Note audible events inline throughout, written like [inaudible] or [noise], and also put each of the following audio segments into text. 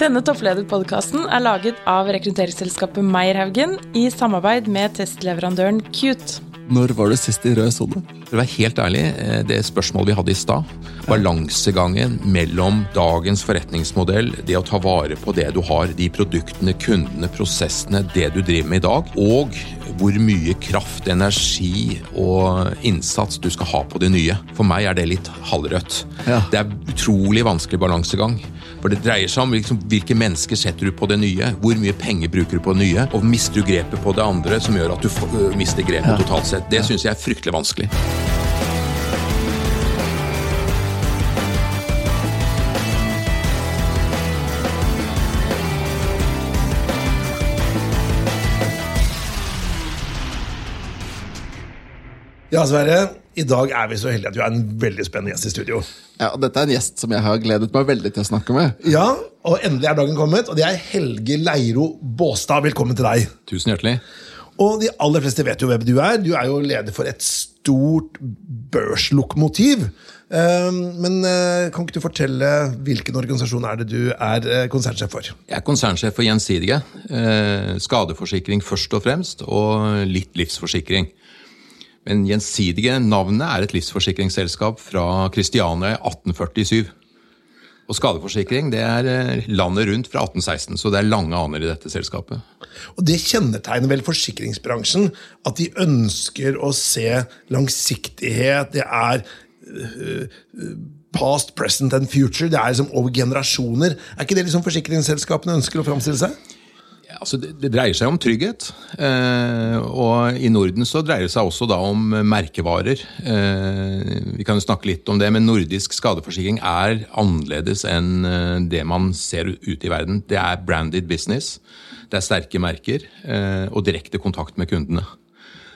Denne topplederpodkasten er laget av rekrutteringsselskapet Meierhaugen i samarbeid med testleverandøren Cute. Når var du sist i rød sone? For å være helt ærlig, eh, det spørsmålet vi hadde i stad, balansegangen mellom dagens forretningsmodell, det å ta vare på det du har, de produktene, kundene, prosessene, det du driver med i dag, og hvor mye kraft, energi og innsats du skal ha på det nye. For meg er det litt halvrødt. Ja. Det er utrolig vanskelig balansegang. For det dreier seg om liksom, hvilke mennesker setter du på det nye, hvor mye penger bruker du på det nye, og mister du grepet på det andre, som gjør at du øh, mister grepet totalt sett. Det syns jeg er fryktelig vanskelig. Ja, Sverre. I dag er vi så heldige at vi har en veldig spennende gjest i studio. Ja, og Dette er en gjest som jeg har gledet meg veldig til å snakke med. Ja, og endelig er dagen kommet, og det er Helge Leiro Båstad. Velkommen til deg. Tusen hjertelig. Og de aller fleste vet jo hvem du er. Du er jo leder for et stort børslokomotiv. Um, Men uh, kan ikke du fortelle hvilken organisasjon er det du er uh, konsernsjef for? Jeg er konsernsjef for Gjensidige. Eh, skadeforsikring først og fremst, og litt livsforsikring. Men Gjensidige navnet er et livsforsikringsselskap fra Kristiania i 1847. Og skadeforsikring det er eh, landet rundt fra 1816, så det er lange aner i dette selskapet. Og Det kjennetegner vel forsikringsbransjen, at de ønsker å se langsiktighet. Det er øh, øh, past, present and future. Det er liksom over generasjoner. Er ikke det liksom forsikringsselskapene ønsker å framstille seg? Altså det, dreier seg om trygghet. Eh, og i Norden så dreier det seg også da om merkevarer. Eh, vi kan jo snakke litt om det, men nordisk skadeforsikring er annerledes enn eh, det man ser ute i verden. Det er branded business, det er sterke merker og direkte kontakt med kundene.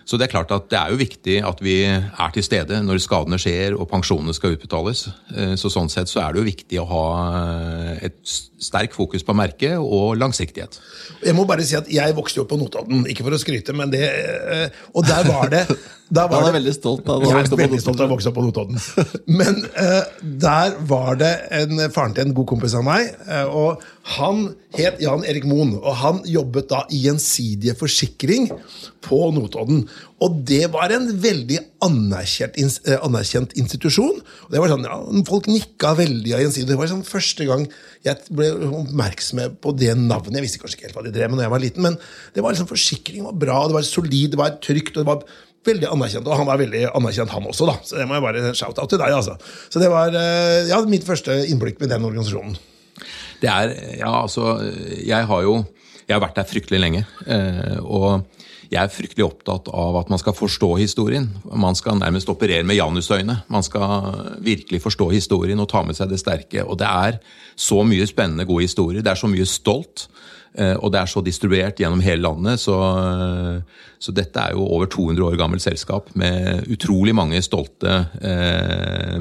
Så det er klart at det er jo viktig at vi er til stede når skadene skjer og pensjonene skal utbetales. Eh, Så sånn sett så er det jo viktig å ha eh, et sterk fokus på merket og langsiktighet. Jeg må bare si at jeg vokste jo opp på Notodden, ikke for å skryte, men det øh, Og der var det [laughs] Han er det- veldig stolt av Jeg er veldig stolt av å vokse opp på Notodden. Men uh, der var det en faren til en god kompis av meg, Uh, og han het Jan Erik Moen. Og han jobbet da i Gjensidige Forsikring på Notodden. Og det var en veldig anerkjent, ins- eh, anerkjent institusjon. Og det var sånn, ja, Folk nikka veldig av Gjensidige. Det var sånn første gang jeg ble oppmerksom på det navnet. Jeg visste kanskje ikke helt hva de drev med når jeg var liten, men det var liksom forsikring var bra, det var solid, det var trygt. og det var veldig anerkjent, og han var veldig anerkjent, han også. da, Så det må jeg bare shout-out til deg. altså. Så det var eh, ja, mitt første innblikk med den organisasjonen. Det er, ja altså, jeg har jo jeg har vært der fryktelig lenge. eh, Og jeg er fryktelig opptatt av at man skal forstå historien. Man skal nærmest operere med janusøyne. Man skal virkelig forstå historien og ta med seg det sterke. Og det er så mye spennende, gode historier. Det er så mye stolt. Eh, Og det er så distribuert gjennom hele landet. Så, eh, så dette er jo over 200 år gammelt selskap med utrolig mange stolte eh,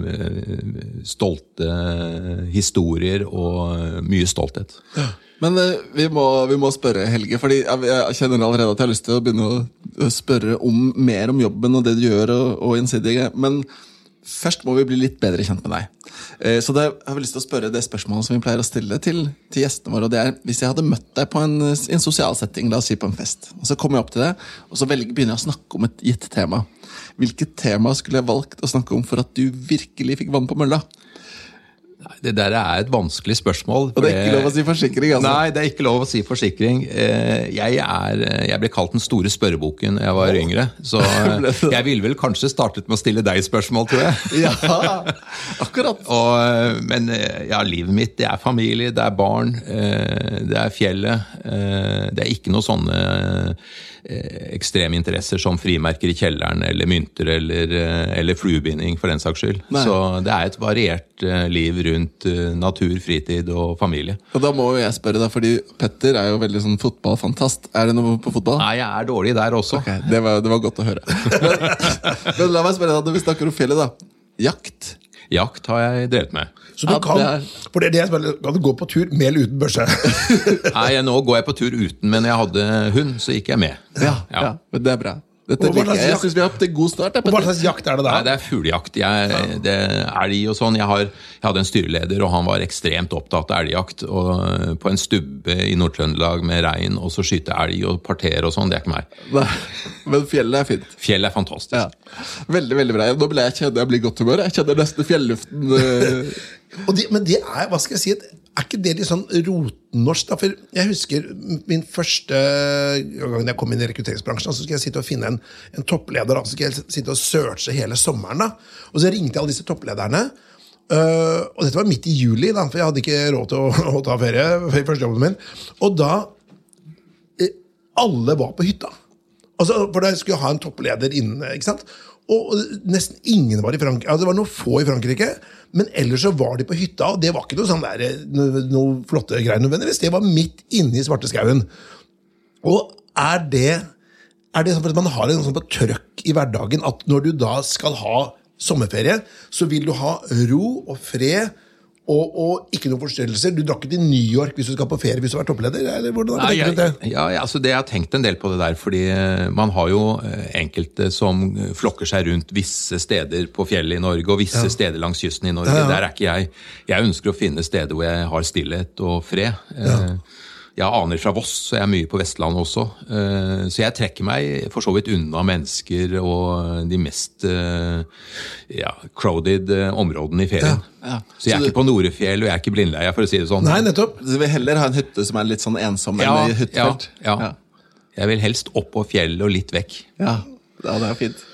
Stolte historier og mye stolthet. Men vi, må, vi må spørre Helge, fordi jeg, kjenner allerede at jeg har lyst til å begynne å, spørre om mer om jobben og det du gjør, og, og Gjensidige. Men først må vi bli litt bedre kjent med deg. Eh, Så det, jeg har lyst til å spørre det spørsmålet som vi pleier å stille til, til gjestene våre. og det er, Hvis jeg hadde møtt deg på en, en sosial setting, la oss si på en fest, og så kommer jeg opp til deg, og så velger, begynner jeg å snakke om et gitt tema. Hvilket tema skulle jeg valgt å snakke om for at du virkelig fikk vann på mølla? Nei, Det der er et vanskelig spørsmål. Og det er ikke lov å si forsikring, altså. Nei, det er ikke lov å si forsikring. Eh, Jeg, er, jeg ble kalt den store spørreboken da jeg var yngre. Så [laughs] eh, jeg ville vel kanskje startet med å stille deg spørsmål, tror jeg. [laughs] Ja, akkurat. [laughs] Og, eh, men eh, ja, livet mitt, det er familie, det er barn, eh, det er fjellet. eh, Det er ikke noe sånne ekstreme interesser som frimerker i kjelleren, eller mynter, eller, eh, eller fluebinding, for den saks skyld. Nei. Så det er et variert eh, liv rundt eh, natur, fritid og familie. Og da må jo jeg spørre deg, fordi Petter er jo veldig sånn fotballfantast. Er det noe på fotball? Nei, jeg er dårlig der også. Okay, det var, det var godt å høre. Men, [laughs] men la meg spørre deg, når vi snakker om fjellet, da. Jakt. Jakt har jeg drevet med. Så du Ja, kan, det er- for det er det jeg spør, kan du gå på tur med eller uten børse? [laughs] Nei, Nå går jeg på tur uten, men jeg hadde hund, så gikk jeg med. Ja, ja. men det er bra. Dette liker jeg. Jeg syns vi har hatt en god start. hva slags jakt er det der? Nei, det er fuglejakt. Jeg, det er elg og sånn. Jeg, har, jeg hadde en styreleder, og han var ekstremt opptatt av elgjakt. Og eh, på en stubbe i Nord-Trøndelag med rein, og så skyte elg og partere og sånn, det er ikke meg. Nei, Men fjellet er fint. Fjellet er fantastisk. Ja. Veldig, veldig bra. Nå ble jeg kjenne jeg blir i godt humør. Jeg kjenner nesten fjelluften [laughs] det, men det er, hva skal jeg si, er ikke det litt sånn rotnorsk? da? For jeg husker min første gang jeg kom inn i rekrutteringsbransjen, så skulle jeg sitte og finne en, en toppleder. Da. Så skulle jeg sitte og searche hele sommeren. da. Og så ringte jeg alle disse topplederne. Uh, og dette var midt i juli, da, for jeg hadde ikke råd til å, [laughs] å ta ferie. i første jobben min. Og da eh, Alle var på hytta. Altså, for da skulle jeg ha en toppleder inne. ikke sant? Og nesten ingen var i Frankrike. Altså, det var noen få i Frankrike, men ellers så var de på hytta, og det var ikke noe sånn der, noe, noe flotte greier nødvendigvis. Det var midt inne i Svarteskauen. Og er det, er det sånn at man har en sånn på trøkk i hverdagen at når du da skal ha sommerferie, så vil du ha ro og fred og, og ikke noen forstyrrelser? Du drar ikke til New York hvis du skal på ferie hvis du har vært toppleder? Eller hvordan har Nei, du tenkt jeg, det? ja, ja, altså det, jeg har tenkt en del på det der, fordi eh, man har jo eh, enkelte som eh, flokker seg rundt visse steder på fjellet i Norge, og visse steder langs kysten i Norge. Ja, ja. Der er ikke jeg. Jeg ønsker å finne steder hvor jeg har stillhet og fred. Eh, Jeg aner fra Voss, så jeg er mye på Vestlandet også. Eh, Så jeg trekker meg for så vidt unna mennesker og de mest eh, ja, crowded eh, områdene i ferien. Ja, ja. Så jeg Så er du- ikke på Norefjell, og jeg er ikke blindleie, for å si det sånn. Nei, nettopp. Du vil heller ha en hytte som er litt sånn ensom Ja, enn i hyttefelt. ja, ja. Jeg vil helst opp på fjellet og litt vekk. Ja. ja, det er fint.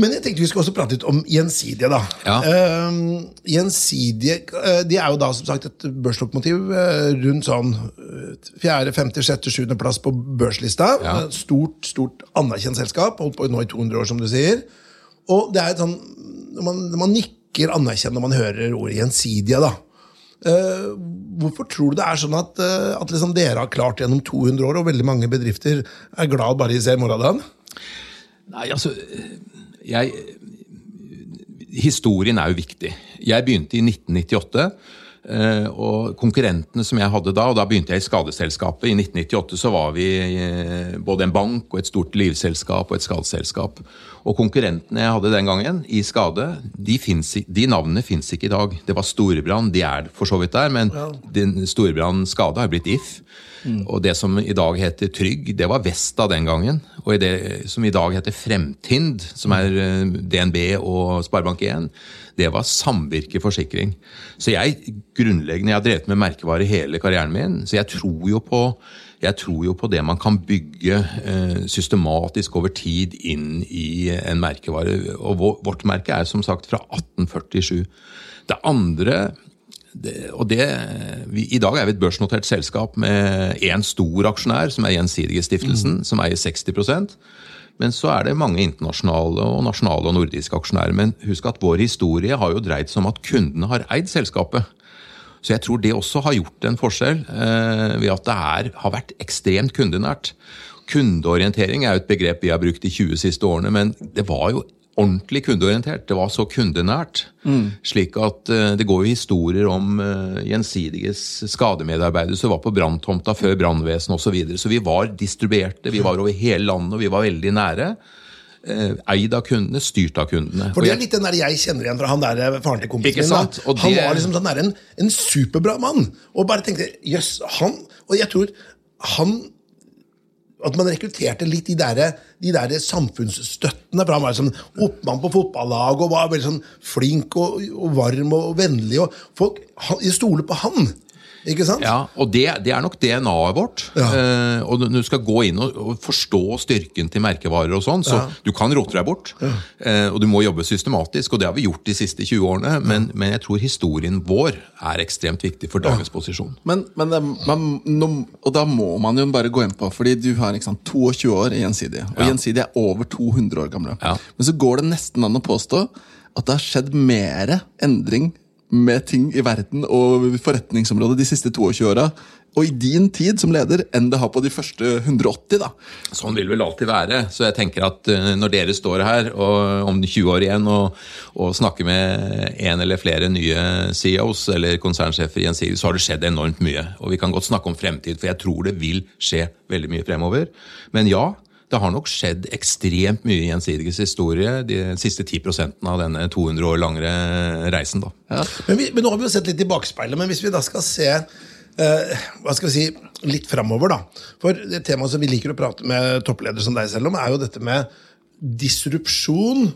Men jeg tenkte vi skulle også prate litt om gjensidige. da. Ja. Uh, gjensidige uh, de er jo da som sagt et børslokomotiv uh, rundt sånn eh, fjerde, femte, sjette, sjuende plass på børslista. Ja. Stort stort anerkjent selskap. Holdt på nå i 200 år, som du sier. Og det er et sånn, man, man nikker anerkjennende når man hører ordet gjensidige. da. Uh, hvorfor tror du det er sånn at, uh, at liksom dere har klart gjennom 200 år, og veldig mange bedrifter er glad bare de ser morgendagen? Nei, altså jeg, Historien er jo viktig. Jeg begynte i 1998. eh, Og konkurrentene som jeg hadde da, og da begynte jeg i Skadeselskapet. I 1998 så var vi eh, både en bank og et stort livselskap og et skadeselskap. Og konkurrentene jeg hadde den gangen i Skade, de, finnes, de navnene fins ikke i dag. Det var Storebrand, de er for så vidt der, men ja. Storebrand Skade har blitt If. Og det som i dag heter Trygg, det var Vesta den gangen. Og det som i dag heter Fremtind, som er eh, DNB og Sparebank1, det var Samvirke Forsikring. Så jeg grunnleggende, jeg har drevet med merkevare hele karrieren min, så jeg tror jo på tror jo på det man kan bygge eh, systematisk over tid inn i en merkevare. Og vårt merke er som sagt fra 1847. Det andre det, og det, vi, I dag er vi et børsnotert selskap med én stor aksjonær, som er Gjensidigestiftelsen, som eier 60% Men så er det mange internasjonale, og nasjonale og nordiske aksjonærer. Men husk at vår historie har jo dreid seg om at kundene har eid selskapet. Så jeg tror det også har gjort en forskjell, eh, ved at det er, har vært ekstremt kundenært. Kundeorientering er jo et begrep vi har brukt de 20 siste årene, men det var jo ordentlig kundeorientert. Det var så kundenært. Slik at uh, det går jo historier om uh, Gjensidiges skademedarbeidere som var på branntomta før brannvesenet osv. Så, videre. så vi var distribuerte, vi var over hele landet, og vi var veldig nære. Eh, Eid av kundene, styrt av kundene. For det er litt den der jeg kjenner igjen fra han der eh, faren til kompisen min. sant? Han var liksom sånn der, en, en superbra mann. Og bare tenkte jøss, han Og jeg tror han at man rekrutterte litt de der, de der samfunnsstøttene. For han var sånn oppmann på fotballaget og var veldig sånn flink og, og varm og vennlig. og folk, stoler på han! Ikke sant? Ja, og det, det er nok DNA-et vårt. Ja. Eh, og når du skal gå inn og, og forstå styrken til merkevarer og sånn, så du kan rote deg bort. Eh, og du må jobbe systematisk, og det har vi gjort de siste 20 årene. Men, men jeg tror historien vår er ekstremt viktig for dagens posisjon. Men, men det, man, no, og da må man jo bare gå inn på, fordi du har ikke sant, 22 år i Gjensidige. Og Ja. Gjensidige er over 200 år gamle. Ja. Men så går det nesten an å påstå at det har skjedd mer endring med ting i verden og forretningsområdet de siste 22 åra. Og i din tid som leder enn det har på de første 180. da. Sånn vil vel alltid være. Så jeg tenker at eh, når dere står her og, om 20 år igjen og, og snakker med en eller flere nye CEOs eller konsernsjefer i en CEO, så har det skjedd enormt mye. Og vi kan godt snakke om fremtid, for jeg tror det vil skje veldig mye fremover. Men ja, Det har nok skjedd ekstremt mye i Gjensidiges historie de siste 10% av denne 200 år langere reisen. da. Ja. Men, vi, men nå har vi jo sett litt i bakspeilet, men hvis vi da skal se eh, hva skal vi si, litt framover, da. For det temaet som vi liker å prate med toppledere som deg selv om, er jo dette med disrupsjon,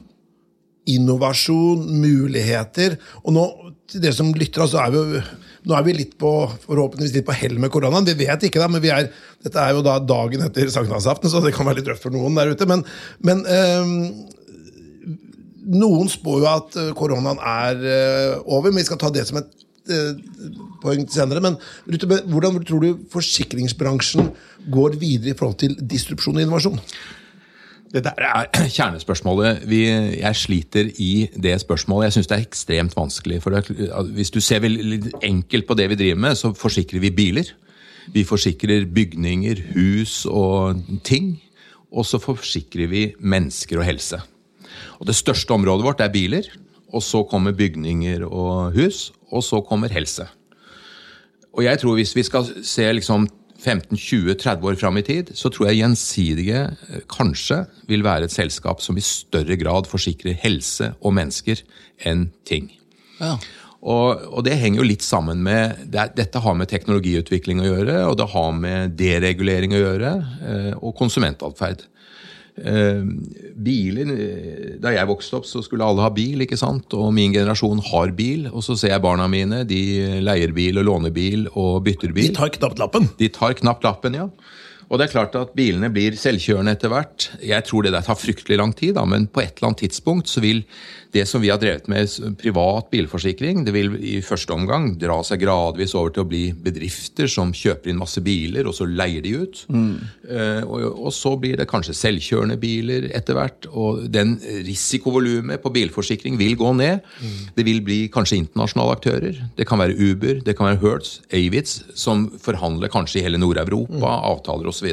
innovasjon, muligheter. Og nå, til dere som lytter, så er vi jo nå er vi litt på, forhåpentligvis litt på hell med koronaen. Vi vet ikke, da, men er, dette er jo da dagen etter sankthansaften, så det kan være litt røft for noen der ute. Men, men eh, noen spår jo at eh, koronaen er eh, over, men vi skal ta det som et poeng senere. Men hvordan tror du forsikringsbransjen går videre i forhold til distrupsjon og innovasjon? Det der er [clears throat] kjernespørsmålet. Vi, jeg sliter i det spørsmålet. Jeg syns det er ekstremt vanskelig. for det, Hvis du ser veldig enkelt på det vi driver med, så forsikrer vi biler. Vi forsikrer bygninger, hus og ting. Og så forsikrer vi mennesker og helse. Og Det største området vårt er biler. Og så kommer bygninger og hus. Og så kommer helse. Og jeg tror hvis vi skal se liksom 15-20-30 år fram i tid, så tror jeg Gjensidige eh, kanskje vil være et selskap som i større grad forsikrer helse og mennesker enn ting. Ja. Og, og det henger jo litt sammen med det, Dette har med teknologiutvikling å gjøre, og det har med deregulering å gjøre, eh, og konsumentatferd. Eh, biler eh, Da jeg vokste opp, så skulle alle ha bil, ikke sant? og min generasjon har bil. Og så ser jeg barna mine, de leier bil og låner bil og bytter bil. De tar knapt lappen. De tar knapt lappen, ja. Og det er klart at bilene blir selvkjørende etter hvert. Jeg tror det der tar fryktelig lang tid, da, men på et eller annet tidspunkt så vil det som vi har drevet med privat bilforsikring, det vil i første omgang dra seg gradvis over til å bli bedrifter som kjøper inn masse biler, og så leier de ut. Mm. Uh, og, og, så blir det kanskje selvkjørende biler etter hvert. Og den risikovolumet på bilforsikring vil gå ned. Mm. Det vil bli kanskje internasjonale aktører. Det kan være Uber, det kan være Hertz, Avitz, som forhandler kanskje i hele Nord-Europa, mm. avtaler osv.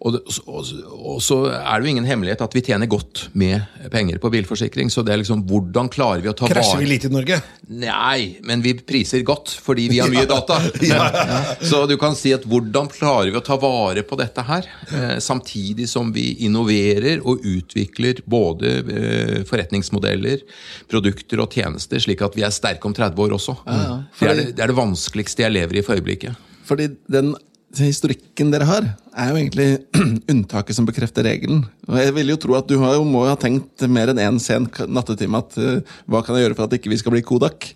Og, og, og, så er det jo ingen hemmelighet at vi tjener godt med penger på bilforsikring. Så det er liksom, hvordan klarer vi å ta vare Krasjer vi litt i Norge? Nei, men vi priser godt fordi vi har mye [laughs] data. [laughs] ja. Så du kan si at hvordan klarer vi å ta vare på dette her? Eh, samtidig som vi innoverer og utvikler både eh, forretningsmodeller, produkter og tjenester, slik at vi er sterke om 30 år også. Ja, det, er det, det er det vanskeligste jeg lever i for øyeblikket. Fordi den historikken dere har, er jo egentlig [clears throat] unntaket som bekrefter regelen. Og jeg vil jo tro at du har, må ha tenkt mer enn én en sen nattetime at uh, hva kan jeg gjøre for at ikke vi skal bli Kodak?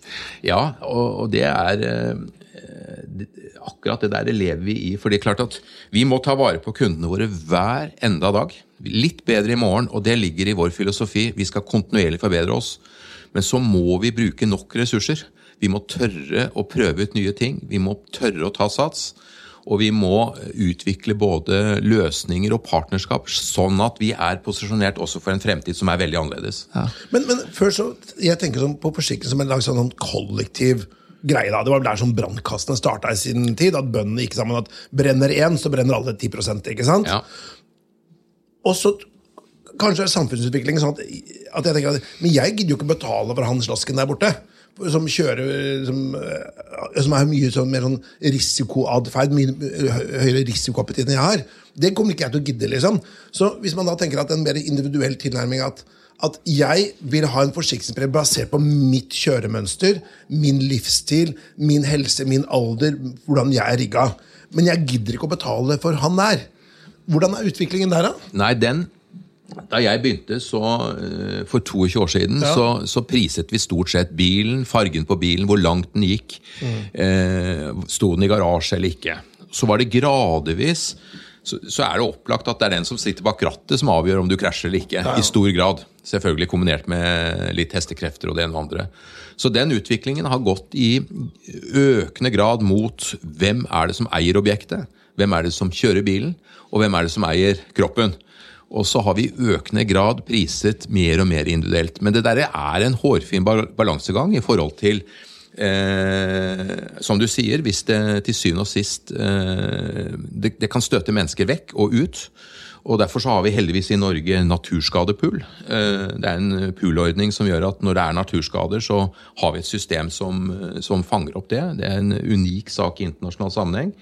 Ja, og, og det er uh, det, akkurat det der lever vi i. For det er klart at vi må ta vare på kundene våre hver enda dag. Litt bedre i morgen, og det ligger i vår filosofi. Vi skal kontinuerlig forbedre oss. Men så må vi bruke nok ressurser. Vi må tørre å prøve ut nye ting. Vi må tørre å ta sats. Og vi må utvikle både løsninger og partnerskap, sånn at vi er posisjonert også for en fremtid som er veldig annerledes. Ja. Men, men før så, jeg tenker sånn på forsikring som en slags sånn kollektiv greie. da. Det var der som brannkastene starta i sin tid. At bøndene gikk sammen. At brenner én, så brenner alle 10% ikke sant? Ja. Og så kanskje er samfunnsutviklingen sånn at, at jeg tenker at, Men jeg gidder jo ikke betale for han slasken der borte som kjører Som, eh, som er mye sånn, mer sånn risikoatferd, høyere risikoappetitt enn jeg har, det kommer ikke jeg til å gidde. liksom. Så hvis man da tenker at en mer individuell tilnærming at, at jeg vil ha en forsikringspremie basert på mitt kjøremønster, min livsstil, min helse, min alder, hvordan jeg er rigga. Men jeg gidder ikke å betale for han der. Hvordan er utviklingen der, da? Nei, den da jeg begynte så, eh, for 22 år siden, ja. så, så, priset vi stort sett bilen, fargen på bilen, hvor langt den gikk. Mm. Eh, Sto den i garasje eller ikke. Så var det gradvis så, så, er det opplagt at det er den som sitter bak rattet, som avgjør om du krasjer eller ikke. Ja. I stor grad. Selvfølgelig kombinert med litt hestekrefter og det ene og andre. Så den utviklingen har gått i økende grad mot hvem er det som eier objektet? Hvem er det som kjører bilen? Og hvem er det som eier kroppen? Og så har vi i økende grad priset mer og mer individuelt. Men det der er en hårfin balansegang i forhold til eh, Som du sier, hvis det til syvende og sist eh, det, det, kan støte mennesker vekk og ut. Og Derfor så har vi heldigvis i Norge naturskadepool. Eh, det er en poolordning som gjør at når det er naturskader, så har vi et system som, som fanger opp det. Det er en unik sak i internasjonal sammenheng.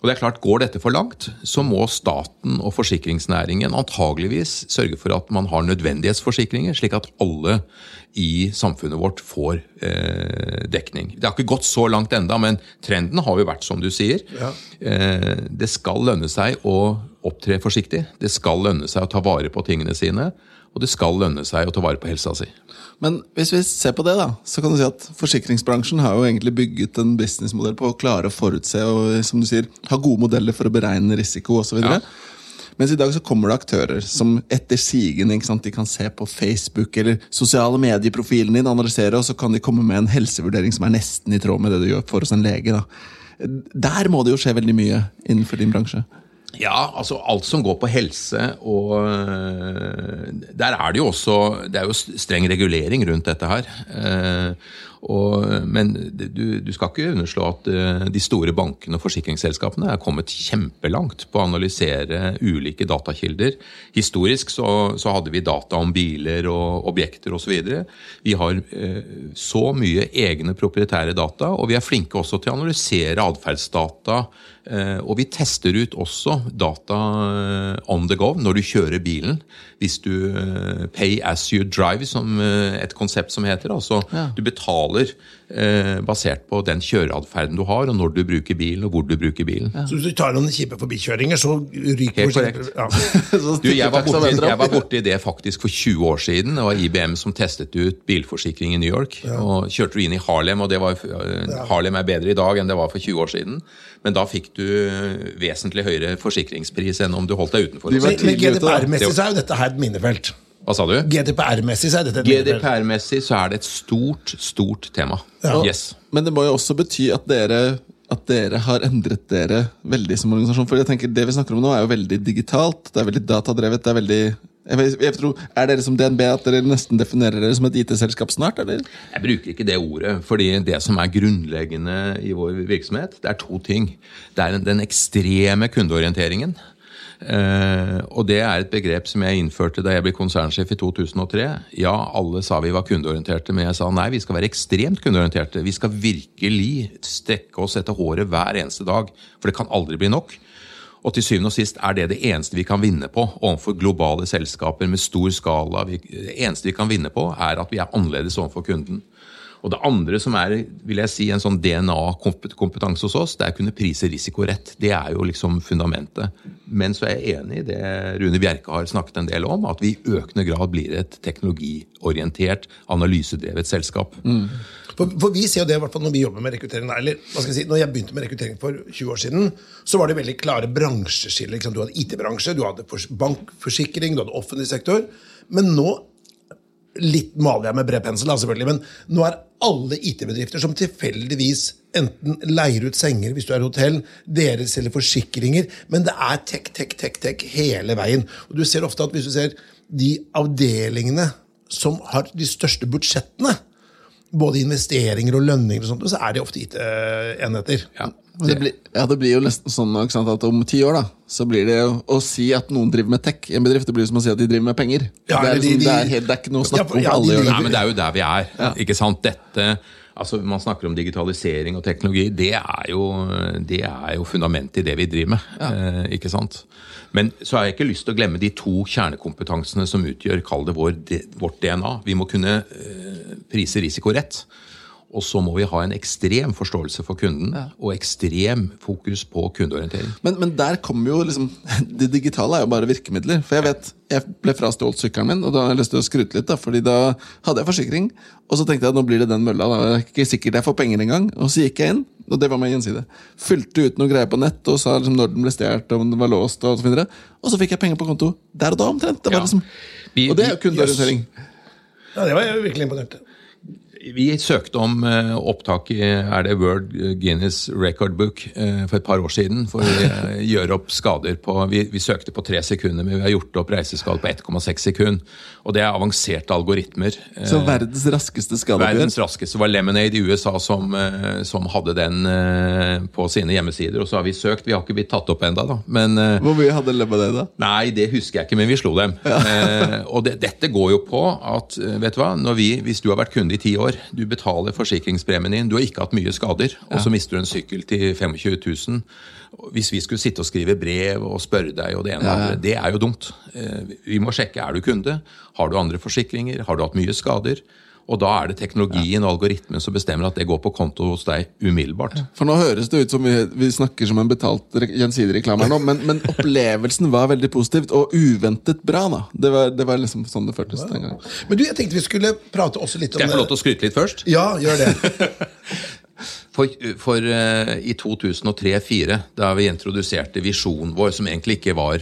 Og det er klart, Går dette for langt, så må staten og forsikringsnæringen antageligvis sørge for at man har nødvendighetsforsikringer, slik at alle i samfunnet vårt får eh, dekning. Det har ikke gått så langt enda, men trenden har jo vært som du sier. Ja. Eh, det skal lønne seg å opptre forsiktig. Det skal lønne seg å ta vare på tingene sine. Og det skal lønne seg å ta vare på helsa si. Men hvis vi ser på det, da, så kan du si at forsikringsbransjen har jo egentlig bygget en businessmodell på å klare å forutse og som du sier, ha gode modeller for å beregne risiko osv. Ja. Mens i dag så kommer det aktører som etter sigende de kan se på Facebook eller sosiale medieprofilen din, analysere, og så kan de komme med en helsevurdering som er nesten i tråd med det du gjør for hos en lege. da. Der må det jo skje veldig mye innenfor din bransje. Ja, altså alt som går på helse og øh, Der er det jo også Det er jo streng regulering rundt dette her. Eh, og, men du, du, skal ikke underslå at uh, de store bankene og forsikringsselskapene er kommet kjempelangt på å analysere ulike datakilder. Historisk så, så hadde vi data om biler og objekter osv. Vi har så mye egne proprietære data, og vi er flinke også til å analysere atferdsdata. Uh, og vi tester ut også data on the go når du kjører bilen. Hvis du pay as you drive, som et konsept som heter. Altså ja. du betaler eh, basert på den kjøreatferden du har, og når du bruker bilen, og hvor du bruker bilen. Ja. Så hvis du tar noen kjipe forbikjøringer, så ryker Helt korrekt. Ja. [laughs] du, jeg, var borti, jeg var borti det faktisk for 20 år siden. Det var IBM som testet ut bilforsikring i New York. Ja. og Kjørte du inn i Harlem, og var, Harlem er bedre i dag enn det var for 20 år siden. Men da fikk du vesentlig høyere forsikringspris enn om du holdt deg utenfor. Men GDPR-messig så er jo dette her et minnefelt. Hva sa du? GDPR-messig så er dette GDPR-messig så er det et stort, stort tema. Ja. Yes. Men det må jo også bety at dere, at dere har endret dere veldig som organisasjon. For jeg tenker Det vi snakker om nå, er jo veldig digitalt. Det er veldig datadrevet. det er veldig... Jeg, jeg tror, Er dere som DNB at dere nesten definerer dere som et IT-selskap snart? eller? Jeg bruker ikke det ordet. fordi det som er grunnleggende i vår virksomhet, det er to ting. Det er den ekstreme kundeorienteringen. Uh, og det er et begrep som jeg innførte da jeg ble konsernsjef i 2003. Ja, alle sa vi var kundeorienterte, men jeg sa nei, vi skal være ekstremt kundeorienterte. Vi skal virkelig strekke oss etter håret hver eneste dag, for det kan aldri bli nok. Og til syvende og sist er det det eneste vi kan vinne på overfor globale selskaper med stor skala. Det eneste vi kan vinne på, er at vi er annerledes overfor kunden. Og det andre som er vil jeg si, en sånn DNA-kompetanse hos oss, det er å kunne prise risiko rett. Det er jo liksom fundamentet. Men så er jeg enig i det Rune Bjerke har snakket en del om, at vi i økende grad blir et teknologiorientert, analysedrevet selskap. Mm. For, for, vi ser jo det, i når vi jobber med rekruttering. eller hva skal jeg si, når jeg begynte med rekruttering for 20 år siden, så var det veldig klare bransjeskiller. Du hadde IT-bransje, du hadde bankforsikring, du hadde offentlig sektor. Men nå Litt maler jeg med bred pensel, selvfølgelig, men nå er alle IT-bedrifter som tilfeldigvis enten leier ut senger hvis du er hotell, dere selger forsikringer, men det er tech, tech, tech, tech hele veien. Og du ser ofte at hvis du ser de avdelingene som har de største budsjettene, både investeringer og lønninger, og sånt, så er de ofte IT-enheter. Ja. Det blir, ja, det blir jo nesten sånn sant, at om ti år da, så blir det å si at noen driver med tech i en bedrift, det blir som å si at de driver med penger. Ja, det, er liksom, de, de, det, er helt, det, er ikke noe å snakke ja, om. alle gjør det. Nei, men det er jo der vi er. ikke sant? Dette, altså Man snakker om digitalisering og teknologi. Det er jo, det er jo fundamentet i det vi driver med. Eh, ikke sant? Men så har jeg ikke lyst til å glemme de to kjernekompetansene som utgjør kall det vår, vårt DNA. Vi må kunne eh, prise risiko rett. Og så må vi ha en ekstrem forståelse for kunden ja. og ekstrem fokus på kundeorientering. Men, men, der kommer jo liksom [laughs] Det digitale er jo bare virkemidler. For jeg vet, jeg ble frastjålet sykkelen min, og da har jeg lyst til å skryte litt. da, fordi da hadde jeg forsikring, og så tenkte jeg at nå blir det den mølla. da, er ikke sikkert jeg får penger engang. Og så gikk jeg inn, og det var med gjenside. Fylte ut noe greier på nett og sa liksom når den ble stjålet, om den var låst, og så videre. Og så fikk jeg penger på konto der og da, omtrent. Det var liksom, og det er jo kundeorientering. Ja, det var jeg virkelig imponert vi søkte om uh, opptak i er det World Guinness Record Book uh, for et par år siden. For å uh, gjøre opp skader på vi, vi, søkte på tre sekunder, men vi har gjort opp reiseskade på 1,6 sekund. Og det er avanserte algoritmer. Så verdens raskeste skadeoppgjør? Verdens raskeste var Lemonade i USA som, som hadde den på sine hjemmesider. Og så har vi søkt. Vi har ikke blitt tatt opp ennå, da. Men, Hvor mye hadde Lemonade, da? Nei, det husker jeg ikke, men vi slo dem. Ja. og det, dette går jo på at vet du hva, vi, hvis du har vært kunde i ti år år. Du betaler forsikringspremien din. Du har ikke hatt mye skader. Og så mister du en sykkel til 25 000. Hvis vi skulle sitte og skrive brev og spørre deg, og det ene og det andre, det er jo dumt. Eh, Vi må sjekke er du kunde. Har du andre forsikringer? Har du hatt mye skader? Og da er det teknologien og algoritmen som bestemmer at det går på konto hos deg umiddelbart. For nå høres det ut som vi, vi snakker som en betalt gjensidig reklame her nå, men, men opplevelsen var veldig positivt og uventet bra. da. Det var, det var liksom sånn det føltes den gangen. Men du, jeg tenkte vi skulle prate også litt om Skal jeg få lov til å skryte litt først? Ja, gjør det. [laughs] For, for uh, i 2003-2004, da vi introduserte visjonen vår, som egentlig ikke var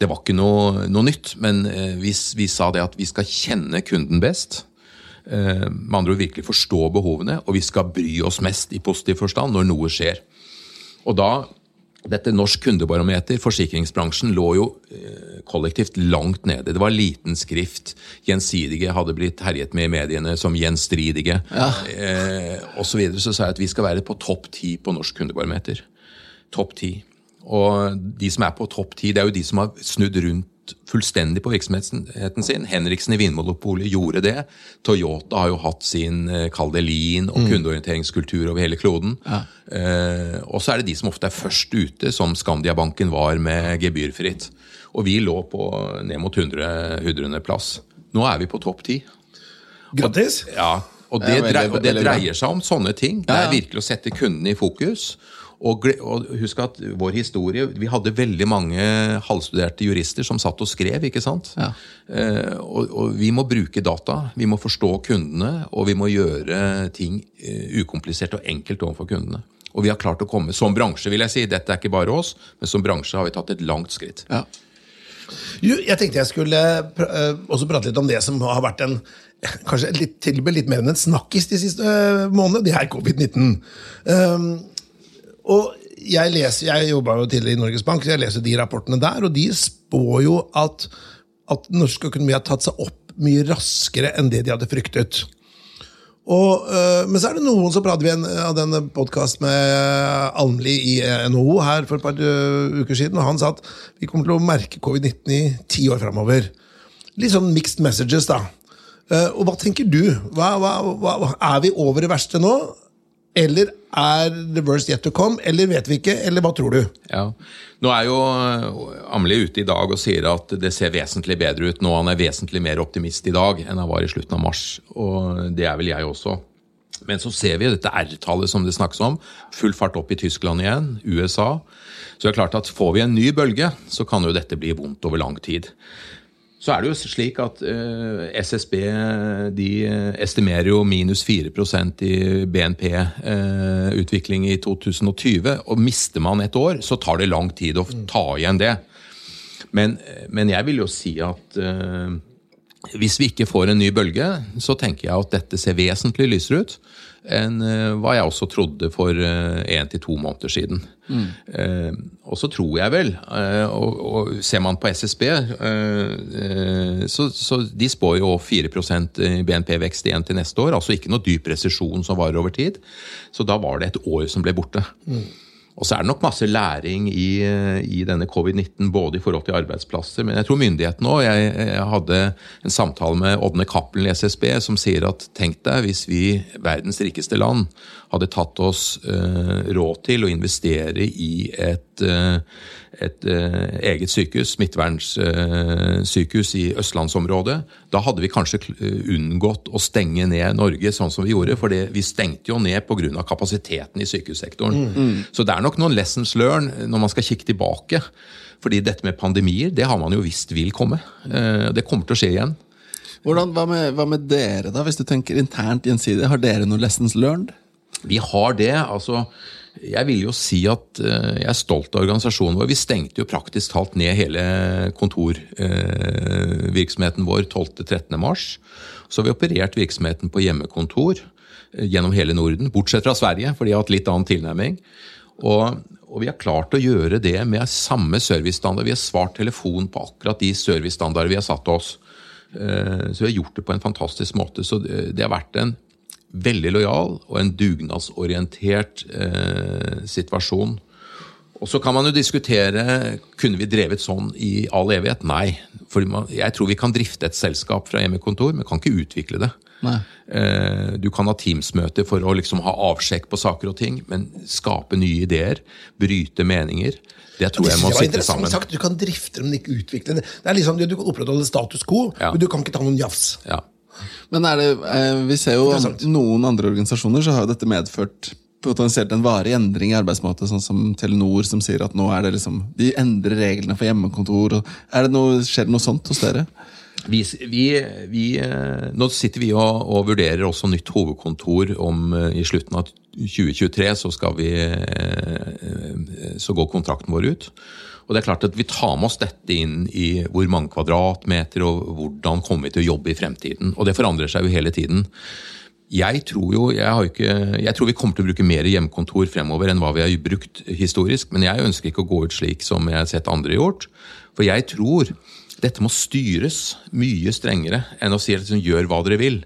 Det var ikke noe, noe nytt, men uh, vi, vi sa det at vi skal kjenne kunden best. Eh, Med andre ord virkelig forstå behovene, og vi skal bry oss mest i positiv forstand når noe skjer. Og da dette Norsk kundebarometer, forsikringsbransjen, lå jo eh, kollektivt langt nede. Det var liten skrift. Gjensidige hadde blitt herjet med i mediene som gjenstridige. Eh, og så, videre. så sa jeg at vi skal være på topp ti på Norsk kundebarometer. Topp ti. Og de som er på topp ti, det er jo de som har snudd rundt fullstendig på virksomheten sin. Henriksen i Vinmonopolet gjorde det. Toyota har jo hatt sin kaldelin kall det lean og kundeorienteringskultur over hele kloden. Eh, og så er det de som ofte er først ute, som Skandiabanken var med gebyrfritt. Og vi lå på ned mot 100. 100. plass. Nå er vi på topp ti. Grattis. Ja, og det, Det er veldig- drei, og det dreier seg om sånne ting. Det Ja, er virkelig å sette kunden i fokus. Og, og husk at vår historie Vi hadde veldig mange halvstuderte jurister som satt og skrev. ikke sant? Ja. Eh, og, og vi må bruke data. Vi må forstå kundene, og vi må gjøre ting eh, ukomplisert og enkelt overfor kundene. Og vi har klart å komme Som bransje, vil jeg si. Dette er ikke bare oss, men som bransje har vi tatt et langt skritt. Ja. Jo, jeg tenkte jeg skulle pr eh, også prate litt om det som har vært en kanskje litt, til og med litt mer enn en snakkis de siste eh, månedene. Det her covid-19. Um, og jeg leser, jeg jobba jo tidligere i Norges Bank, så jeg leser de rapportene der, og de spår jo at, at norsk økonomi har tatt seg opp mye raskere enn det de hadde fryktet. Og, øh, men så er det noen som prater vi en, av denne podkast med Almli i NHO her for et par øh, uker siden, og han sa at vi kommer til å merke covid-19 i ti år framover. Litt sånn mixed messages, da. Og hva tenker du? Hva, hva, hva, er vi over det verste nå? Eller er the worst yet to come? Eller vet vi ikke? Eller hva tror du? Ja. Nå er jo Amelie ute i dag og sier at det ser vesentlig bedre ut nå. Han er vesentlig mer optimist i dag enn han var i slutten av mars. Og det er vel jeg også. Men så ser vi dette R-tallet som det snakkes om. Full fart opp i Tyskland igjen. USA. Så det er klart at får vi en ny bølge, så kan jo dette bli vondt over lang tid. Så er det jo slik at uh, SSB de eh, estimerer jo minus 4% i BNP-utvikling i 2020. Og mister man et år, så tar det lang tid å ta igjen det. Men, men jeg vil jo si at uh, hvis vi ikke får en ny bølge, så tenker jeg at dette ser vesentlig lysere ut enn eh, hva jeg også trodde for én til to måneder siden. Eh, og så tror jeg vel, eh, og, og ser man på SSB, eh, eh, så, så de spår jo 4 i BNP-vekst igjen til neste år. Altså ikke noe dyp resesjon som varer over tid. Så da var det et år som ble borte. Og så er det nok masse læring i, i denne covid-19, både i forhold til arbeidsplasser, men jeg tror myndighetene òg. Jeg, jeg hadde en samtale med Ådne Cappelen i SSB som sier at tenk deg hvis vi, verdens rikeste land, hadde tatt oss eh, råd til å investere i et, eh, et eh, eget sykehus, smittevernssykehus i østlandsområdet, da hadde vi kanskje unngått å stenge ned Norge sånn som vi gjorde. For vi stengte jo ned pga. kapasiteten i sykehussektoren. Så det er nok noen lessons learned når man skal kikke tilbake. Fordi dette med pandemier, det har man jo visst vil komme. Eh, Det kommer til å skje igjen. Hvordan, hva, med, hva med dere, da? Hvis du tenker internt gjensidig, har dere noen lessons learned? Vi har det. altså jeg vil jo si at eh, jeg er stolt av organisasjonen vår. Vi stengte jo praktisk talt ned hele kontorvirksomheten vår 12.-13. mars. Så har vi operert virksomheten på hjemmekontor eh, gjennom hele Norden, bortsett fra Sverige, for de har hatt litt annen tilnærming. Og, og vi har klart å gjøre det med samme servicestandard. Vi har svart telefon på akkurat de servicestandarder vi har satt oss. Eh, Så vi har gjort det på en fantastisk måte. Så det har vært en veldig lojal og en dugnadsorientert eh, situasjon. Og så kan man jo diskutere kunne vi drevet sånn i all evighet. Nei. For man, jeg tror vi kan drifte et selskap fra hjemmekontor, men kan ikke utvikle det. Nei. Eh, Du kan ha Teams-møter for å liksom ha avsjekk på saker og ting, men skape nye ideer, bryte meninger, det tror jeg må sitte sammen. sagt. Du kan drifte, men ikke utvikle det. Det er liksom, Du kan opprettholde status quo, Ja. men du kan ikke ta noen jafs. Ja. Men det, eh, vi ser jo noen andre organisasjoner så har jo dette medført potensielt en varig endring i arbeidsmåte, sånn som Telenor, som sier at nå er det liksom De endrer reglene for hjemmekontor. Er det noe, skjer det noe sånt hos dere? Vi, vi, vi, eh, nå sitter vi og, og vurderer også nytt hovedkontor om eh, i slutten av 2023 så skal vi så går kontrakten vår ut. Og det er klart at Vi tar med oss dette inn i hvor mange kvadratmeter og hvordan kommer vi til å jobbe i fremtiden. Og det forandrer seg jo hele tiden. Jeg tror jo, jeg, ikke, jeg tror vi kommer til å bruke mer hjemmekontor fremover enn hva vi har brukt historisk, men jeg ønsker ikke å gå ut slik som jeg har sett andre gjort. For jeg tror dette må styres mye strengere enn å si liksom, gjør hva dere vil.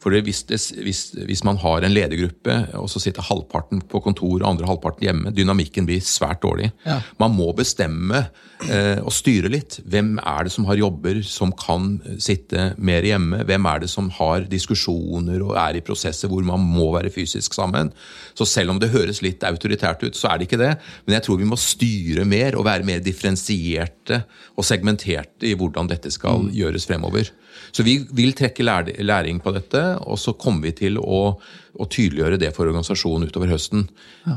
For det, hvis, det, hvis, hvis man har en ledergruppe, og så sitter halvparten på kontor og andre halvparten hjemme, dynamikken blir svært dårlig. Ja. Man må bestemme eh, og styre litt. Hvem er det som har jobber som kan sitte mer hjemme? Hvem er det som har diskusjoner og er i prosesser hvor man må være fysisk sammen? Så selv om det høres litt autoritært ut, så er det ikke det. Men jeg tror vi må styre mer og være mer differensierte og segmenterte i hvordan dette skal gjøres fremover. Så vi vil trekke læring på dette, og så kommer vi til å, å tydeliggjøre det for organisasjonen utover høsten.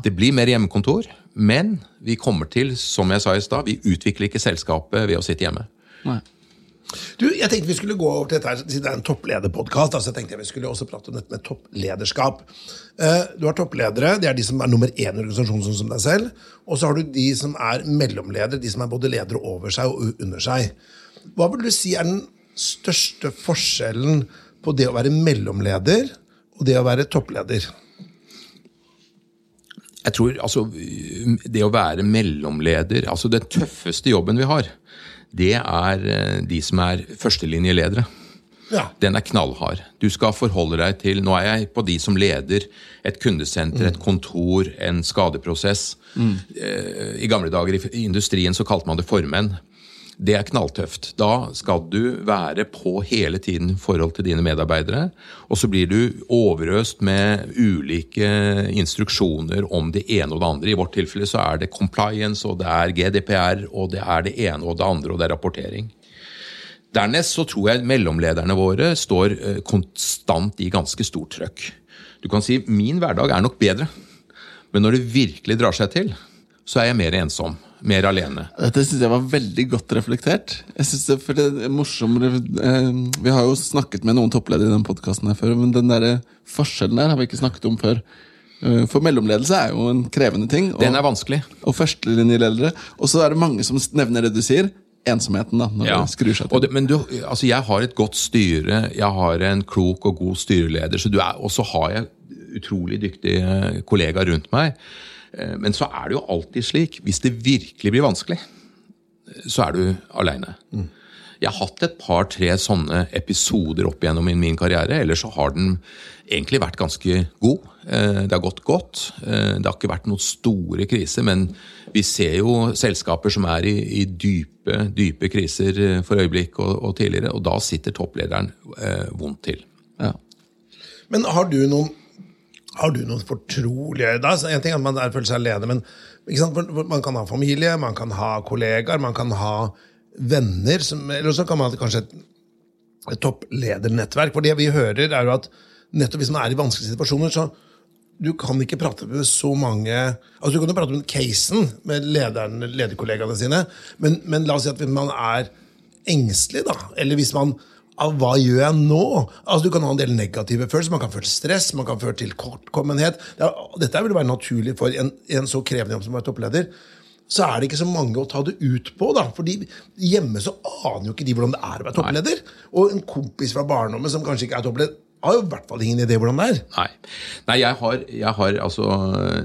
Det blir mer hjemmekontor, men vi kommer til, som jeg sa i stad, vi utvikler ikke selskapet ved å sitte hjemme. Nei. Du, jeg tenkte vi skulle gå over til dette her, siden det er en topplederpodkast. Altså, jeg tenkte vi skulle også prate om dette med topplederskap. Eh, du har toppledere, det er de som er nummer én i organisasjonen, sånn som deg selv. Og så har du de som er mellomledere, de som er både ledere over seg og under seg. Hva vil du si er den største forskjellen på det å være mellomleder og det å være toppleder? Jeg tror altså Det å være mellomleder Altså, den tøffeste jobben vi har, det er eh, de som er førstelinjeledere. Ja. Den er knallhard. Du skal forholde deg til Nå er jeg på de som leder et kundesenter, et kontor, en skadeprosess. Mm. I gamle dager i industrien så kalte man det formenn. Det er knalltøft. Da skal du være på hele tiden i forhold til dine medarbeidere. Og så blir du overøst med ulike instruksjoner om det ene og det andre. I vårt tilfelle så er det compliance, og det er GDPR, og det er det ene og det andre, og det er rapportering. Dernest så tror jeg mellomlederne våre står eh, konstant i ganske stort trøkk. Du kan si min hverdag er nok bedre, men når det virkelig drar seg til, så er jeg mer ensom. Mer alene. Dette synes jeg var veldig godt reflektert. Jeg synes det, for det er morsommere eh, Vi har jo snakket med noen toppledere i den podkasten her før, men den der forskjellen der har vi ikke snakket om før. Eh, For mellomledelse er jo en krevende ting. Og, Den er vanskelig. og førstelinjeledere. Og så er det mange som nevner det du sier. Ensomheten, da. Når Ja. det skrur seg til. det, men du, altså jeg har et godt styre, jeg har en klok og god styreleder, så du er, og så har jeg utrolig dyktige kollegaer rundt meg. Eh, Men så er det jo alltid slik, hvis det virkelig blir vanskelig, så er du aleine. Jeg har hatt et par-tre sånne episoder opp igjennom i min karriere. Ellers så har den egentlig vært ganske god. Eh, Det har gått godt. Eh, Det har ikke vært noen store kriser, men vi ser jo selskaper som er i, i dype, dype kriser for øyeblikk og, og tidligere, og da sitter topplederen vondt til. Ja. Men har du noen har du noen fortrolige da, En ting er at man er, føler seg alene, men man kan ha familie, man kan ha kollegaer, man kan ha venner. Som, eller så kan man ha kanskje et, et toppledernettverk. For det vi hører, er jo at nettopp hvis man er i vanskelige situasjoner, så du kan ikke prate med så mange altså Du kan jo prate med casen med lederen, lederkollegaene sine, men, men la oss si at hvis man er engstelig, da, eller hvis man hva gjør jeg nå? Altså Du kan ha en del negative følelser. Man kan føle stress, man kan føle tilkortkommenhet. Det er, dette vil være naturlig for en, en så krevende jobb som å være toppleder. Så er det ikke så mange å ta det ut på. da Fordi hjemme så aner jo ikke de hvordan det er å være toppleder. Og en kompis fra barndommen som kanskje ikke er toppleder, har jo i hvert fall ingen idé hvordan det er. Nei, Nei jeg, har, jeg har altså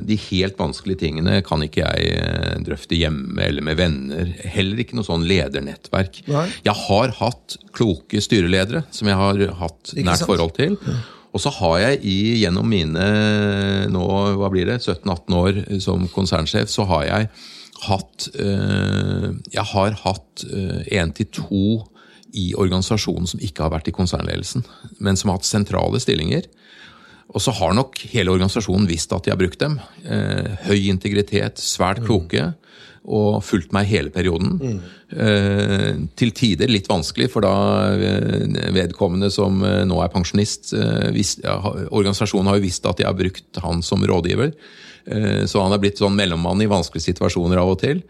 De helt vanskelige tingene kan ikke jeg eh, drøfte hjemme eller med venner. Heller ikke noe sånn ledernettverk. Nei. Jeg har hatt kloke styreledere som jeg har hatt Ikke nært sant? forhold til. Og så har jeg i, gjennom mine nå, hva blir det, 17-18 år som konsernsjef, så har jeg hatt øh, Jeg har hatt én til to i organisasjonen som ikke har vært i konsernledelsen, men som har hatt sentrale stillinger. Og så har nok hele organisasjonen visst at de har brukt dem. Eh, høy integritet, svært kloke. Og fulgt meg hele perioden. Mm. Eh, til tider litt vanskelig, for da eh, vedkommende som eh, nå er pensjonist eh, visst, ja, Organisasjonen har jo visst at de har brukt han som rådgiver. Eh, så han er blitt sånn mellommann i vanskelige situasjoner av og til.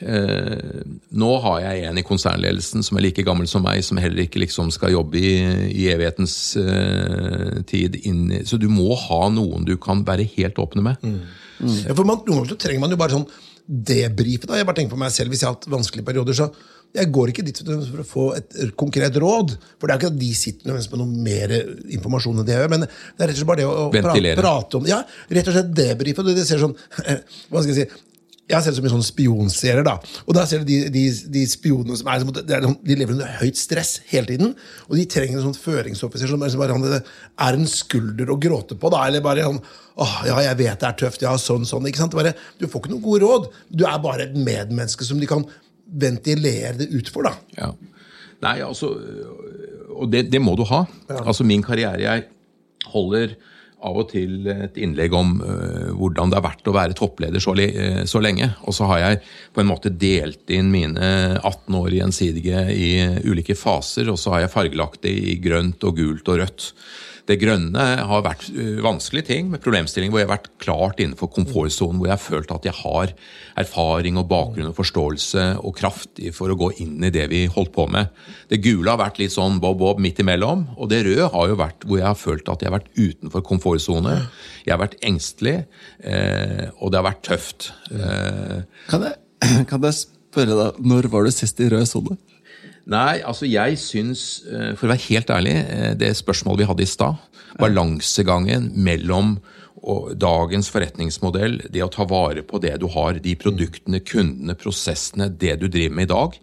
Eh, nå har jeg en i konsernledelsen som er like gammel som meg, som heller ikke liksom skal jobbe i, i evighetens eh, tid. Inn, så du må ha noen du kan være helt åpne med. Mm. Mm. Ja, for man, Noen ganger så trenger man jo bare sånn debrife. da, Jeg bare tenker på meg selv, Hvis jeg har hatt vanskelige perioder, så jeg går ikke dit for å få et konkret råd. For det er ikke at de sitter med noe mer informasjon enn det jeg gjør. Men det er rett og slett bare det å prate, prate om Ja, rett og slett debrife. Det ser sånn, [laughs] hva skal jeg si, jeg har sett så mye sånne spionserier. da, og da ser du de, de, de spionene som er, de lever under høyt stress hele tiden. Og de trenger en sånn føringsoffiser som bare er en skulder å gråte på. da, Eller bare sånn åh, ja, jeg vet det er tøft, ja, sånn, sånn. ikke sant, bare, Du får ikke noen gode råd. Du er bare et medmenneske som de kan ventilere det ut for. da. Ja. Nei, altså, Og det, det må du ha. Ja. Altså, Min karriere Jeg holder av og til et innlegg om uh, hvordan det har vært å være toppleder så, uh, så, lenge. Og så har jeg på en måte delt inn mine 18 år gjensidige i ulike faser, og så har jeg fargelagt det i grønt og gult og rødt. Det grønne har vært uh, vanskelige ting, med problemstillinger hvor jeg har vært klart innenfor komfortsonen, hvor jeg har følt at jeg har erfaring og bakgrunn og forståelse og kraft for å gå inn i det vi holdt på med. Det gule har vært litt sånn bob-bob midt imellom, og det røde har jo vært hvor jeg har følt at jeg har vært utenfor komfortsone. Jeg har vært engstelig, eh, og det har vært tøft. Eh, kan, jeg, [clears throat] kan jeg spørre deg, når var du sist i rød sone? Nei, altså jeg syns, eh, for å være helt ærlig, det spørsmålet vi hadde i stad, balansegangen mellom dagens forretningsmodell, det å ta vare på det du har, de produktene, kundene, prosessene, det du driver med i dag,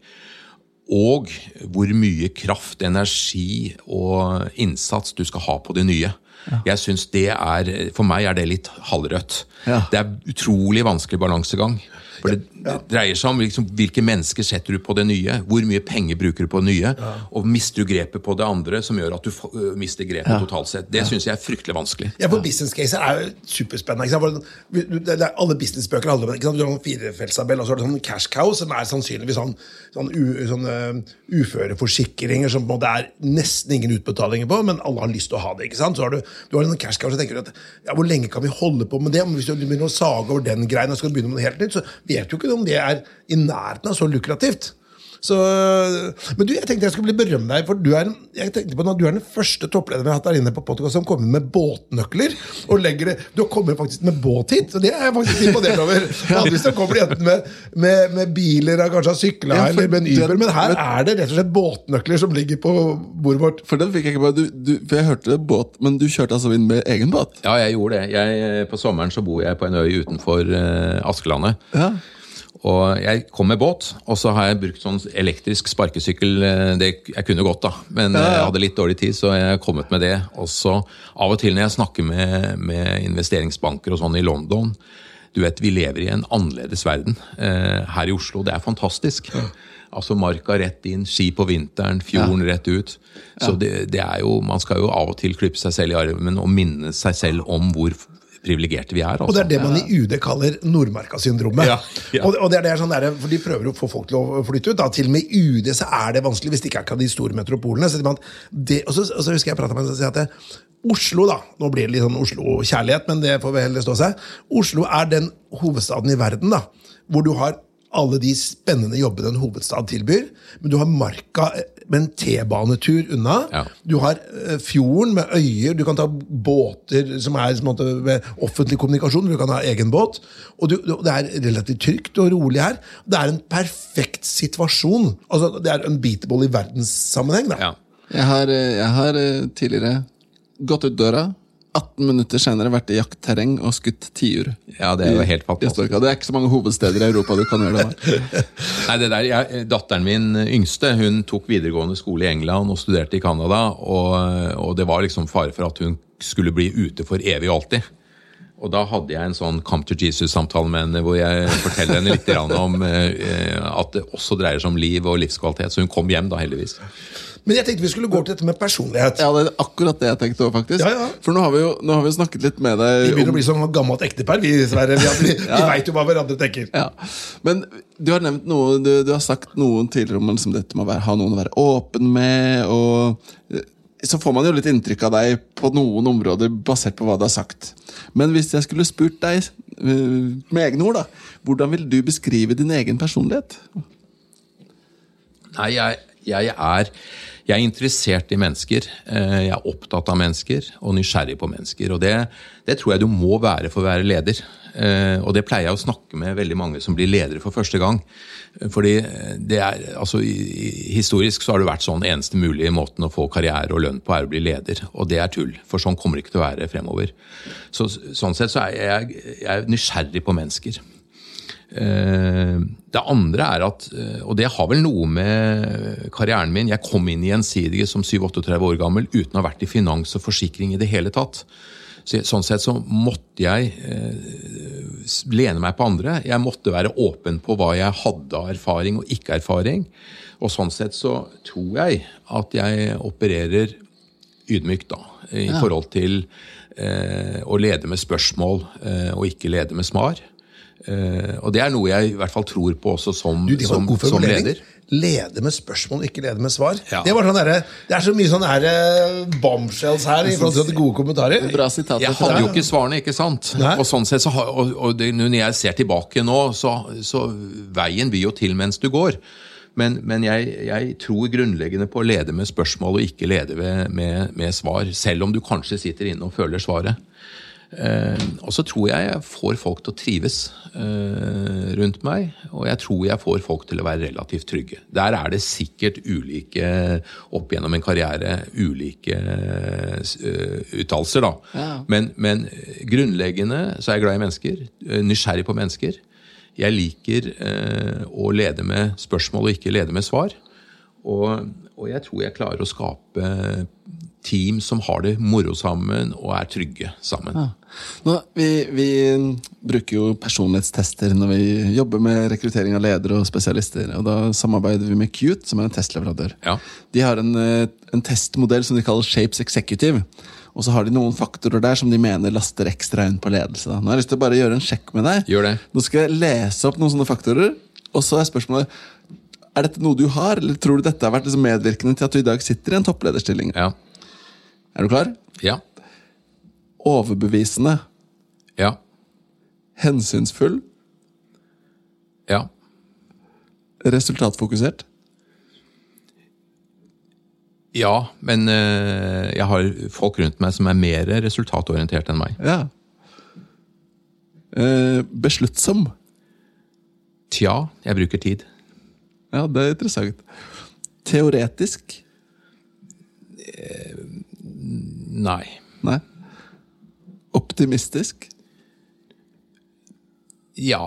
og hvor mye kraft, energi og innsats du skal ha på det nye. Ja. Jeg synes det er, For meg er det litt halvrødt. Ja. Det er utrolig vanskelig balansegang. For det, det dreier seg om liksom, hvilke mennesker setter du på det nye, hvor mye penger bruker du på det nye, og mister du grepet på det andre, som gjør at du uh, mister grepet totalt sett. Det ja. syns jeg er fryktelig vanskelig. Ja, for business caser er jo superspennende. Det er alle businessbøker handler om Du har en firefeltstabell, og så har du sånn cash cow, som er sannsynligvis sånn, sånn, sånn uh, uføreforsikringer som på en måte er nesten ingen utbetalinger på, men alle har lyst til å ha det. ikke sant? Så har du, du har en cash cow, så tenker du at ja, hvor lenge kan vi holde på med det? Hvis du begynner å sage over den greien og skal begynne med noe helt nytt, så vet jo ikke om det er i nærheten av så lukrativt. Så, men du, jeg tenkte jeg skulle bli berømme deg, for du er, jeg tenkte på at du er den første topplederen vi har hatt der inne på podcast som kommer med båtnøkler. og legger det, Du kommer faktisk med båt hit, og det er jeg faktisk imponert over. [laughs] Vanligvis kommer de enten med, med, med, biler og kanskje har sykla ja, eller med en Uber, men her er det rett og slett båtnøkler som ligger på bordet vårt. For den fikk jeg ikke bare, du, du, for jeg hørte båt, men du kjørte altså inn med egen båt? Ja, jeg gjorde det. Jeg, på sommeren så bor jeg på en øy utenfor uh, Askelandet. Ja. Og jeg kom med båt, og så har jeg brukt sånn elektrisk sparkesykkel. Eh, det, jeg kunne godt, da, men jeg hadde litt dårlig tid, så jeg har kommet med det. Og så av og til når jeg snakker med, med investeringsbanker og sånn i London Du vet, vi lever i en annerledes verden eh, her i Oslo. Det er fantastisk. Altså Marka rett inn, ski på vinteren, fjorden ja. rett ut. Så det, det, er jo, Man skal jo av og til klippe seg selv i armen og minne seg selv om hvor privilegerte vi er. Også. Og det er det man i UD kaller Nordmarka-syndromet. Ja, ja. og, og, det er det sånn der, for De prøver å få folk til å flytte ut. Da. Til og med i UD så er det vanskelig, hvis det ikke er de store metropolene. Så det, og, så, og, så, husker jeg prata med en som sier at det, Oslo, da, nå blir det litt sånn Oslo-kjærlighet, men det får vel heller stå seg. Oslo er den hovedstaden i verden da, hvor du har alle de spennende jobbene en hovedstad tilbyr. Men du har Marka eh, med en T-banetur unna. Ja. Du har eh, fjorden med øyer. Du kan ta båter som er som måte, med offentlig kommunikasjon. Du kan ha egen båt. Og du, det er relativt trygt og rolig her. Det er en perfekt situasjon. Altså, det er unbeatable i verdenssammenheng. Da. Ja. Jeg, har, eh, jeg har tidligere gått ut døra 18 minutter senere vært i jaktterreng og skutt tiur. Ja, Det er jo helt fantastisk. Det er ikke så mange hovedsteder i Europa du kan gjøre det med. [laughs] Nei, det der, jeg, Datteren min yngste hun tok videregående skole i England og studerte i Canada. Og, og, det var liksom fare for at hun skulle bli ute for evig og alltid. Og da hadde jeg en sånn Come to Jesus-samtale med henne hvor jeg forteller henne litt om eh, at det også dreier seg om liv og livskvalitet. Så hun kom hjem da, heldigvis. Men jeg tenkte vi skulle gå til dette med personlighet. Ja, det er akkurat det jeg tenkte òg, faktisk. Ja, ja. For nå har vi jo nå har vi snakket litt med deg Vi begynner om... å bli som gammelt ektepar. Vi, Sverre. Vi, vi, [laughs] vi veit jo hva hverandre tenker. Ja, Men du har nevnt noe Du, du har sagt noen tidligere om liksom dette med å ha noen å være åpen med. og Så får man jo litt inntrykk av deg på noen områder basert på hva du har sagt. Men hvis jeg skulle spurt deg eh, med egne ord, da, hvordan vil du beskrive din egen personlighet? Nei, jeg, jeg, er, jeg er interessert i mennesker. Eh, Jeg er opptatt av mennesker og nysgjerrig på mennesker. Og det, det tror jeg du må være for å være leder. Eh, Og det pleier jeg å snakke med veldig mange som blir ledere for første gang. Fordi det er, altså Historisk så har det vært sånn eneste mulige måten å få karriere og lønn på er å bli leder. Og det er tull, for sånn kommer det ikke til å være fremover. Så, sånn sett så er jeg, jeg er nysgjerrig på mennesker. Eh, Det andre er at, eh, og det har vel noe med karrieren min Jeg kom inn i Gjensidige som 37-38 år gammel uten å ha vært i finans og forsikring i det hele tatt. Så, sånn sett så måtte jeg eh, lene meg på andre. Jeg måtte være åpen på hva jeg hadde av erfaring og ikke erfaring. Og sånn sett så tror jeg at jeg opererer ydmykt, da. I forhold til eh, å lede med spørsmål eh, og ikke lede med svar. Eh, og det er noe jeg i hvert fall tror på også som, Du, som, som leder. Lede med spørsmål, ikke lede med svar. Ja. Det, var sånn der, det er så mye sånn uh, bombshells her i forhold til gode kommentarer. Bra sitat. Jeg hadde jo ikke svarene, ikke sant? Nei. Og sånn sett så har, og, og det, når jeg ser tilbake nå, så, så veien blir jo til mens du går. Men, men jeg, jeg tror grunnleggende på å lede med spørsmål og ikke lede ved, med, med svar. Selv om du kanskje sitter inne og føler svaret. Eh, og så tror jeg jeg får folk til å trives eh, rundt meg. Og jeg tror jeg får folk til å være relativt trygge. Der er det sikkert ulike, opp gjennom en karriere, ulike eh, uttalelser, da. Ja. Men, men grunnleggende så er jeg glad i mennesker. Nysgjerrig på mennesker. Jeg liker eh, å lede med spørsmål og ikke lede med svar. Og, og jeg tror jeg klarer å skape team som har det moro sammen og er trygge sammen. Nå, vi, vi bruker jo personlighetstester når vi jobber med rekruttering av ledere og spesialister. og Da samarbeider vi med Cute, som er en testleverandør. Ja. De har en, eh, en testmodell som de kaller Shapes Executive. Og så har de noen faktorer der som de mener laster ekstra inn på ledelse. Da. Nå har jeg lyst til å bare gjøre en sjekk med deg. Gjør det. Nå skal jeg lese opp noen sånne faktorer, og så er spørsmålet er dette noe du har, eller tror du dette har vært liksom medvirkende til at du i dag sitter i en topplederstilling? Ja. Er du klar? Ja. Overbevisende, Ja. hensynsfull, Ja. resultatfokusert. Ja, men eh, jeg har folk rundt meg som er mer resultatorientert enn meg. Ja. Eh, besluttsom. Tja, jeg bruker tid. Ja, det er interessant. Teoretisk. Nei. Nei. Optimistisk. Ja.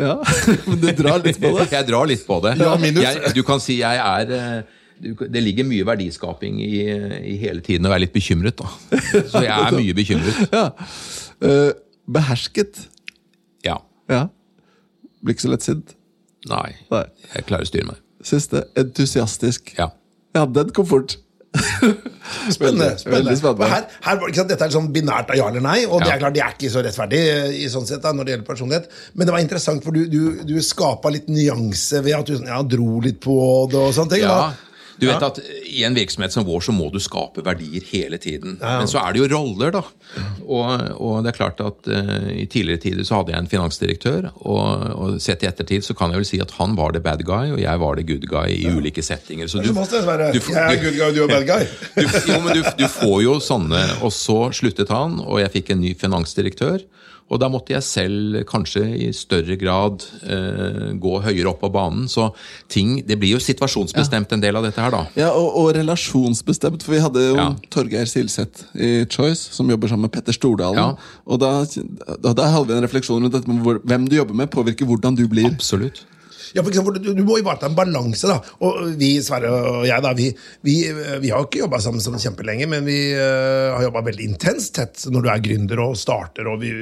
Ja, [laughs] men du drar litt på det. [laughs] Jeg drar litt på det. Ja, minus. Jeg, du kan si jeg er eh, Det ligger mye verdiskaping i, i hele tiden å være litt bekymret, da. Så jeg er mye bekymret. [laughs] Ja. Eh, behersket. Ja. Ja. Blir ikke så lettsint. Nei. Nei. Jeg klarer å styre meg. Siste. Entusiastisk. Ja. Ja, den kom fort. [laughs] Spennende. Spennende. spennende. Her, her, sant, dette er sånn binært av ja eller nei, og det er klart det er ikke så rettferdig i sånn sett da, når det gjelder personlighet. Men det var interessant, for du, du, du skapa litt nyanse ved at du sånn, ja, dro litt på det og sånne ting. Ja, da. Du vet at I en virksomhet som vår så må du skape verdier hele tiden. Men så er det jo roller, da. Og, og det er klart at uh, I tidligere tider så hadde jeg en finansdirektør. Og, og sett i ettertid så kan jeg vel si at han var the bad guy, og jeg var the good guy i ulike settinger. Så det du jeg er du- good guy, og du er bad guy. [laughs] du, jo, men du, du får jo sånne, og så sluttet han, og jeg fikk en ny finansdirektør. Og da måtte jeg selv kanskje i større grad eh, gå høyere opp på banen. Så ting, det blir jo situasjonsbestemt en del av dette her, da. Ja, og, og relasjonsbestemt, for vi hadde jo Ja. Torgeir Silseth i Choice, som jobber sammen med Petter Stordalen. Ja. Og da, da, da hadde vi en refleksjon rundt dette med hvor, hvem du jobber med, påvirker hvordan du blir. Absolutt. Ja, for eksempel, du, du må ivareta en balanse. da. Og vi, Sverre og jeg, da, vi, vi, vi har ikke jobba sammen sånn kjempelenge, men vi uh, har jobba veldig intenst tett når du er gründer og starter. og vi,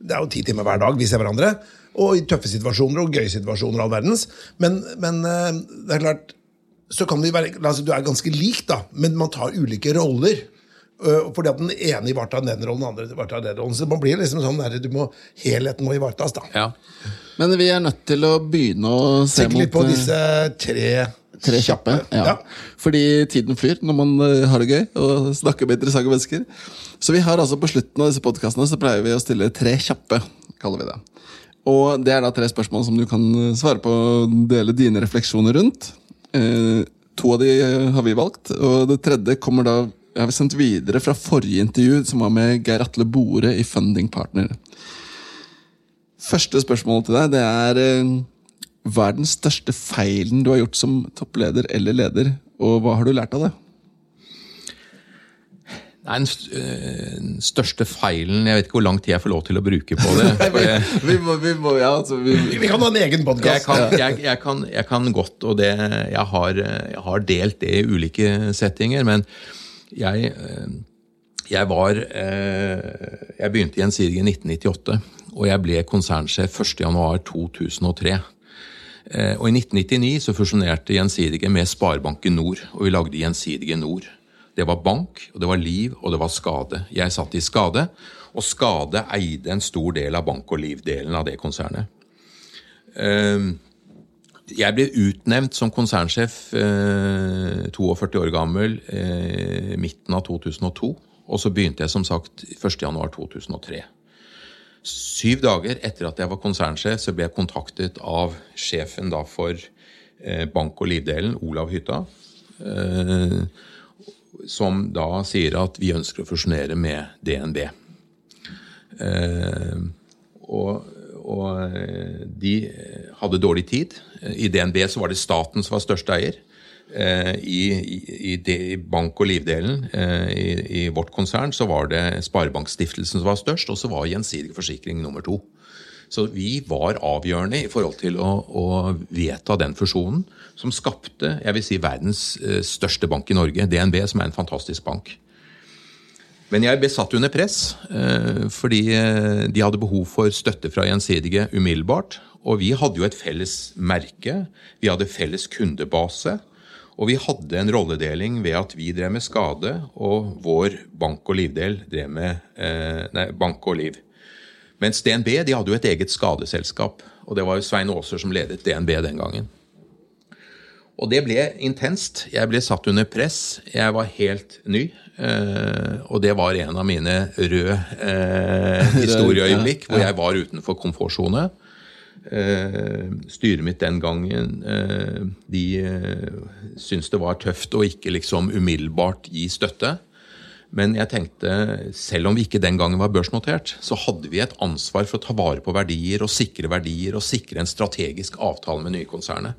Det er jo ti timer hver dag vi ser hverandre. Og i tøffe situasjoner og gøye situasjoner. all verdens. Men, men uh, det er klart, så kan vi være, altså, Du er ganske lik, da, men man tar ulike roller. Uh, fordi at Den ene ivaretar den rollen, den andre ivaretar den rollen. Så man blir liksom sånn der, du må, Helheten må ivaretas. da. Ja. Men vi er nødt til å begynne å se Tenk mot litt på eh, disse tre Tre kjappe. Ja. Fordi tiden flyr når man eh, har det gøy og snakker med interessante mennesker. Så vi har altså på slutten av disse podkastene så pleier vi å stille tre kjappe. kaller vi det. Og det er da tre spørsmål som du kan svare på og dele dine refleksjoner rundt. Eh, to av de eh, har vi valgt, og det tredje kommer da jeg har sendt videre fra forrige intervju, som var med Geir Atle Bore i Funding Partner. Første spørsmål til deg det er eh, hva er den største feilen du har gjort som toppleder eller leder, og hva har du lært av det? Nei, den st- den største feilen Jeg vet ikke hvor lang tid jeg får lov til å bruke på det. [laughs] Vi må, vi må, ja, altså, vi, Vi kan ha en egen podkast. Jeg, jeg, jeg, kan, jeg kan godt, og det, jeg, har, jeg har delt det i ulike settinger, men jeg, eh, jeg var eh, Jeg begynte i Gjensidige i 1998, og jeg ble konsernsjef 1.1.2003. Eh, Og I 1999 så fusjonerte Gjensidige med Sparebanken Nord, og vi lagde Gjensidige Nord. Det var bank, og det var liv, og det var skade. Jeg satt i skade, og skade eide en stor del av bank- og liv-delen av det konsernet. Eh, Jeg ble utnevnt som konsernsjef, eh, 42 år gammel, eh, midten av 2002. Og så begynte jeg som sagt 1.1.2003. Syv dager etter at jeg var konsernsjef, så ble jeg kontaktet av sjefen for eh, bank- og livdelen, Olav Hytta. Som da sier at vi ønsker å fusjonere med DNB. Eh, og, og eh, de hadde dårlig tid. I DNB så var det staten som var største eier. Eh, I, i, i, i bank- og livdelen eh, i, i vårt konsern så var det Sparebankstiftelsen som var størst, og så var Gjensidig Forsikring nummer to. Så vi var avgjørende i forhold til å, å vedta den fusjonen, som skapte jeg vil si, verdens eh, største bank i Norge, DNB, som er en fantastisk bank. Men jeg ble satt under press, eh, fordi eh, de hadde behov for støtte fra Gjensidige umiddelbart. Og vi hadde jo et felles merke, vi hadde felles kundebase. Og vi hadde en rolledeling ved at vi drev med skade, og vår bank- og livdel drev med nei, bank og liv. Mens DNB de hadde jo et eget skadeselskap, og det var jo Svein Aaser som ledet DNB den gangen. Og det ble intenst. Jeg ble satt under press. Jeg var helt ny. Eh, og det var en av mine røde eh, [laughs] historieøyeblikk hvor jeg var utenfor komfortsone. Eh, styret mitt den gangen eh, de syntes det var tøft å ikke liksom umiddelbart gi støtte. Men jeg tenkte, selv om vi ikke den gangen var børsnotert, så hadde vi et ansvar for å ta vare på verdier og sikre verdier og sikre en strategisk avtale med nye konsernet.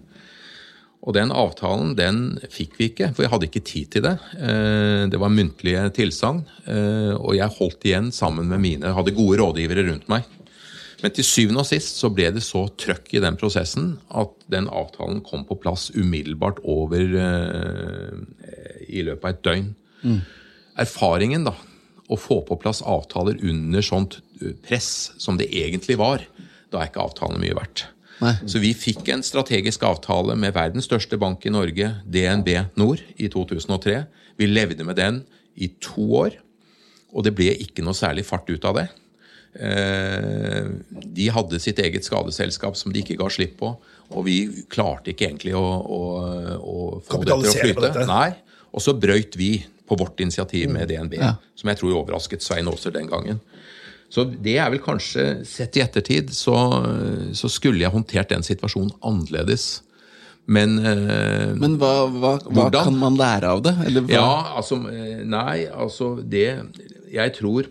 Og den avtalen den fikk vi ikke, for jeg hadde ikke tid til det. Eh, Det var muntlige tilsagn, eh, og jeg holdt igjen sammen med mine, hadde gode rådgivere rundt meg. Men til syvende og sist så ble det så trøkk i den prosessen at den avtalen kom på plass umiddelbart over eh, i løpet av et døgn. Erfaringen, da, å få på plass avtaler under sånt eh, press som det egentlig var, da er ikke avtalene mye verdt. Nei. Så vi fikk en strategisk avtale med verdens største bank i Norge, DNB Nord, i 2003. Vi levde med den i to år, og det ble ikke noe særlig fart ut av det. Eh, De hadde sitt eget skadeselskap som de ikke ga slipp på, og vi klarte ikke egentlig å, å, å få det til å flyte. Nei, Og så brøyt vi på vårt initiativ med DNB, Ja. som jeg tror overrasket Svein Aaser den gangen. Så det er vel kanskje, sett i ettertid, så, så skulle jeg håndtert den situasjonen annerledes. Men, eh, Men hva, hva, hva kan man lære av det? Ja, altså eh, Nei, altså det Jeg tror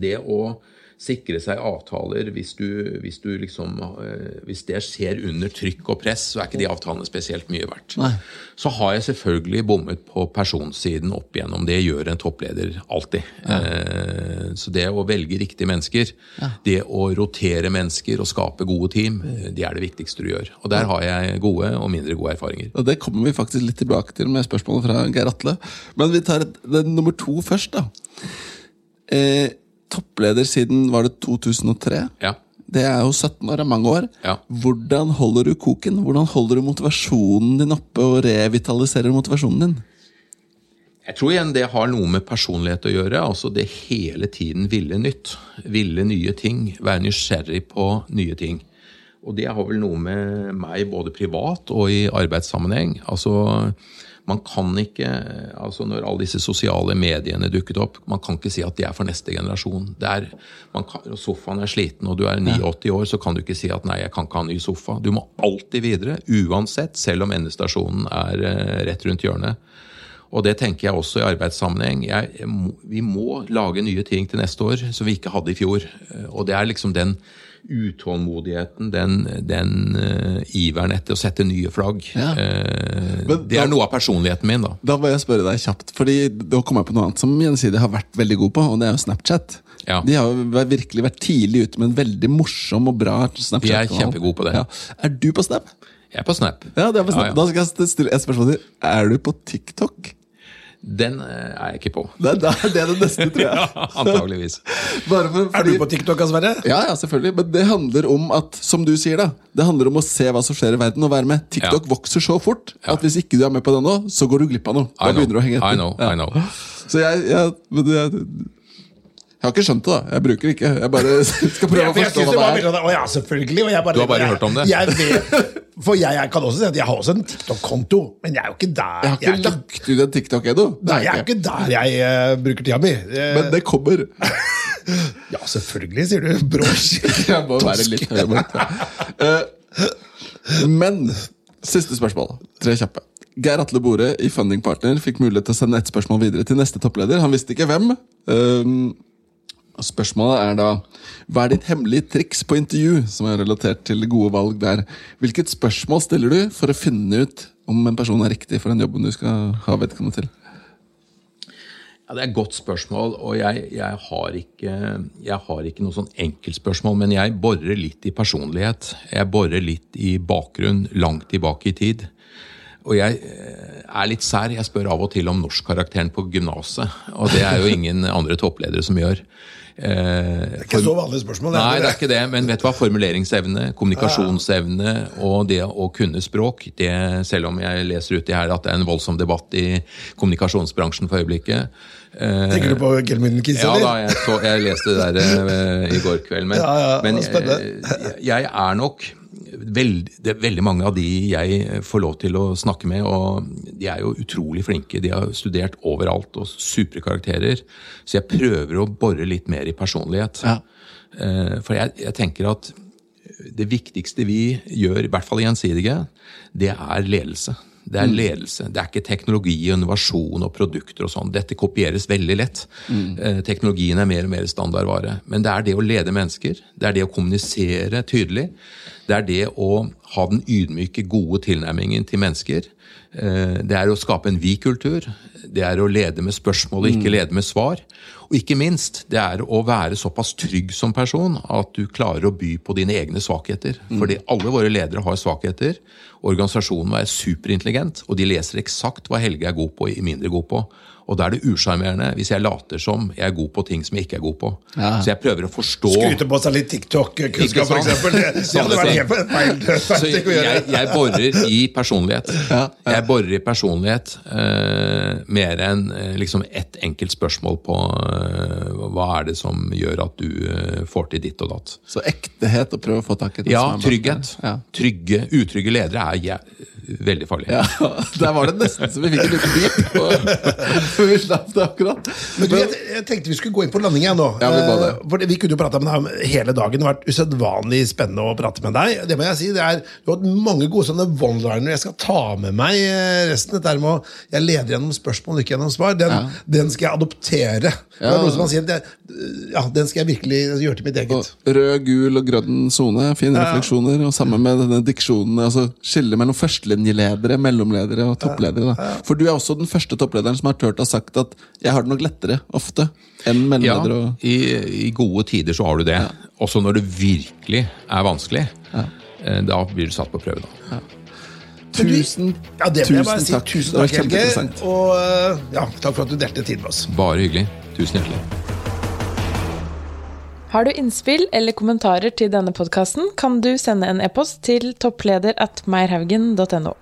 det å sikre seg avtaler hvis, du, hvis, du liksom, eh, hvis det skjer under trykk og press, så er ikke de avtalene spesielt mye verdt. Nei. Så har jeg selvfølgelig bommet på personsiden opp igjennom. Det gjør en toppleder alltid. Ja. så det å velge riktige mennesker, det å rotere mennesker og skape gode team, eh, det er det viktigste du gjør. Og der har jeg gode og mindre gode erfaringer. Og Det kommer vi faktisk litt tilbake til med spørsmålet fra Geir Atle. Men vi tar et, nummer to først, da. Eh, toppleder siden var det 2003. Ja. Det er jo 17 år, er mange år. Ja. Hvordan holder du koken? Hvordan holder du motivasjonen din oppe og revitaliserer motivasjonen din? Jeg tror igjen det har noe med personlighet å gjøre. altså Det hele tiden ville nytt. Ville nye ting. Være nysgjerrig på nye ting. Og det har vel noe med meg både privat og i arbeidssammenheng. Altså, man kan ikke, altså Når alle disse sosiale mediene dukket opp, man kan ikke si at de er for neste generasjon. Det er, man kan, Sofaen er sliten, og du er 89 år, så kan du ikke si at nei, jeg kan ikke ha ny sofa. Du må alltid videre, uansett, selv om endestasjonen er eh, rett rundt hjørnet. Og det tenker jeg også i arbeidssammenheng. Jeg, jeg må, vi må lage nye ting til neste år som vi ikke hadde i fjor. Eh, Og det er liksom den utålmodigheten, den, den uh, iveren etter å sette nye flagg. Ja. Uh, Men det da- er noe av personligheten min, da. Da må jeg spørre deg kjapt, fordi da kom jeg på noe annet som Gjensidige har vært veldig god på, og det er jo Snapchat. Ja. De har jo virkelig vært tidlig ute med en veldig morsom og bra Snapchat. De er kjempegode på det. Ja. Er du på Snap? Jeg er på Snap. Ja, det er på Snap. Ja, ja. Da skal jeg stille et spørsmål til. Er du på TikTok? Den eh, er jeg ikke på. Det er, det er det neste, tror jeg. [laughs] Antageligvis. Bare for, Er du på TikTok, Sverre? Ja, ja, selvfølgelig. Men det handler om at, som du sier, da. Det handler om å se hva som skjer i verden og være med. TikTok Ja. vokser så fort at hvis ikke du er med på det nå, så går du glipp av noe. Da begynner du å henge etter. I know, Ja. I know. Så jeg, jeg, men jeg, jeg har ikke skjønt det, da. Jeg bruker det ikke. Jeg bare [laughs] skal prøve Ja, å forstå hva det er. Å ja, selvfølgelig. Og jeg bare, Du har bare jeg, hørt om det. Jeg vet, for jeg, jeg kan også si at jeg har også en TikTok-konto, men jeg er jo ikke der. Jeg har ikke lagt ut en TikTok ennå. Nei, jeg er jo ikke der jeg uh, bruker tida mi. Uh, Men det kommer. [laughs] ja, selvfølgelig, sier du. Brosj. [laughs] Jeg må være litt høyere. Uh, Men siste spørsmål. Tre kjappe. Geir Atle Bore i Funding Partner fikk mulighet til å sende ett spørsmål videre til neste toppleder. Han visste ikke hvem. Um, Spørsmålet er da Hva er ditt hemmelige triks på intervju, som er relatert til gode valg der? Hvilket spørsmål stiller du for å finne ut om en person er riktig for den jobben du skal ha vedkommende til? Ja, Det er et godt spørsmål, og jeg, jeg, har ikke, jeg har ikke noe sånn enkeltspørsmål, men jeg borer litt i personlighet. Jeg borer litt i bakgrunn, langt tilbake i tid. Og jeg eh, er litt sær. Jeg spør av og til om norskkarakteren på gymnaset, og det er jo [laughs] ingen andre toppledere som gjør. Eh, Ikke så vanlige spørsmål. Nei, det er ikke det, men vet du hva? formuleringsevne, kommunikasjonsevne og det å kunne språk det, Selv om jeg leser uti her at det er en voldsom debatt i kommunikasjonsbransjen for øyeblikket. eh, Tenker du på Gelmin Kiss, ja eller? da, jeg, så, jeg leste det der eh, i går kveld. Men, [laughs] Ja, ja, men jeg, jeg er nok veld, det er veldig mange av de jeg får lov til å snakke med, og de er jo utrolig flinke. De har studert overalt og supre karakterer. Så jeg prøver å bore litt mer i personlighet. Ja. Eh, For jeg, jeg tenker at det viktigste vi gjør, i hvert fall i Gjensidige, det er ledelse. Det er ledelse. Det er ikke teknologi, og innovasjon og produkter og sånn. Dette kopieres veldig lett. Mm. Teknologien er mer og mer standardvare. Men det er det å lede mennesker. Det er det å kommunisere tydelig. Det er det å ha den ydmyke, gode tilnærmingen til mennesker. Eh, Det er å skape en vi-kultur. Det er å lede med spørsmål og ikke lede med svar. Og ikke minst, det er å være såpass trygg som person at du klarer å by på dine egne svakheter. Fordi alle våre ledere har svakheter. Organisasjonen er superintelligent, og de leser eksakt hva Helge er god på og mindre god på. Og da er det usjarmerende hvis jeg later som jeg er god på ting som jeg ikke er god på. Ja. Så jeg prøver å forstå Skryte på seg litt TikTok-kunnskap, f.eks. Det, det hadde vært helt feil, feil Så ting å gjøre. jeg, jeg borer i personlighet. Ja, ja. Jeg borer i personlighet uh, mer enn uh, liksom ett enkelt spørsmål på uh, hva er det som gjør at du får til ditt og datt. Så ektehet og prøve å få tak i det Ja, som trygghet. Trygge, utrygge ledere er veldig farlig. Ja, [laughs] Der var det nesten så vi fikk en liten bit. [laughs] vi slapp det akkurat. Men du, jeg, jeg tenkte vi skulle gå inn på landing nå. Ja, vi. Eh, For vi kunne jo prata med deg hele dagen. Det har vært usedvanlig spennende å prate med deg. Det må jeg si, det er, Du har hatt mange gode sånne one-liner jeg skal ta med meg eh, resten. Dette med å, Jeg leder gjennom spørsmål, ikke gjennom svar. Den, Ja. den skal jeg adoptere. Det Ja. er noe som man sier, det, ja, Den skal jeg virkelig gjøre til mitt eget. Og rød, gul og grønn sone. Fine refleksjoner. Og sammen med denne diksjonen. Altså Skille mellom førstelinjeledere, mellomledere og toppledere. For du er også den første topplederen som har turt å sagt at jeg har det nok lettere ofte enn Ja, og i, i gode tider så har du det. Også når det virkelig er vanskelig. Ja. Da blir du satt på prøve. da. Tusen, Ja, det jeg bare si. takk. Tusen Det var takk, Helge. Og eh, ja, takk for at du delte tid med oss. Bare hyggelig. Tusen hjertelig. Har du innspill eller kommentarer til denne podkasten, kan du sende en e-post til toppleder at meierhaugen.no.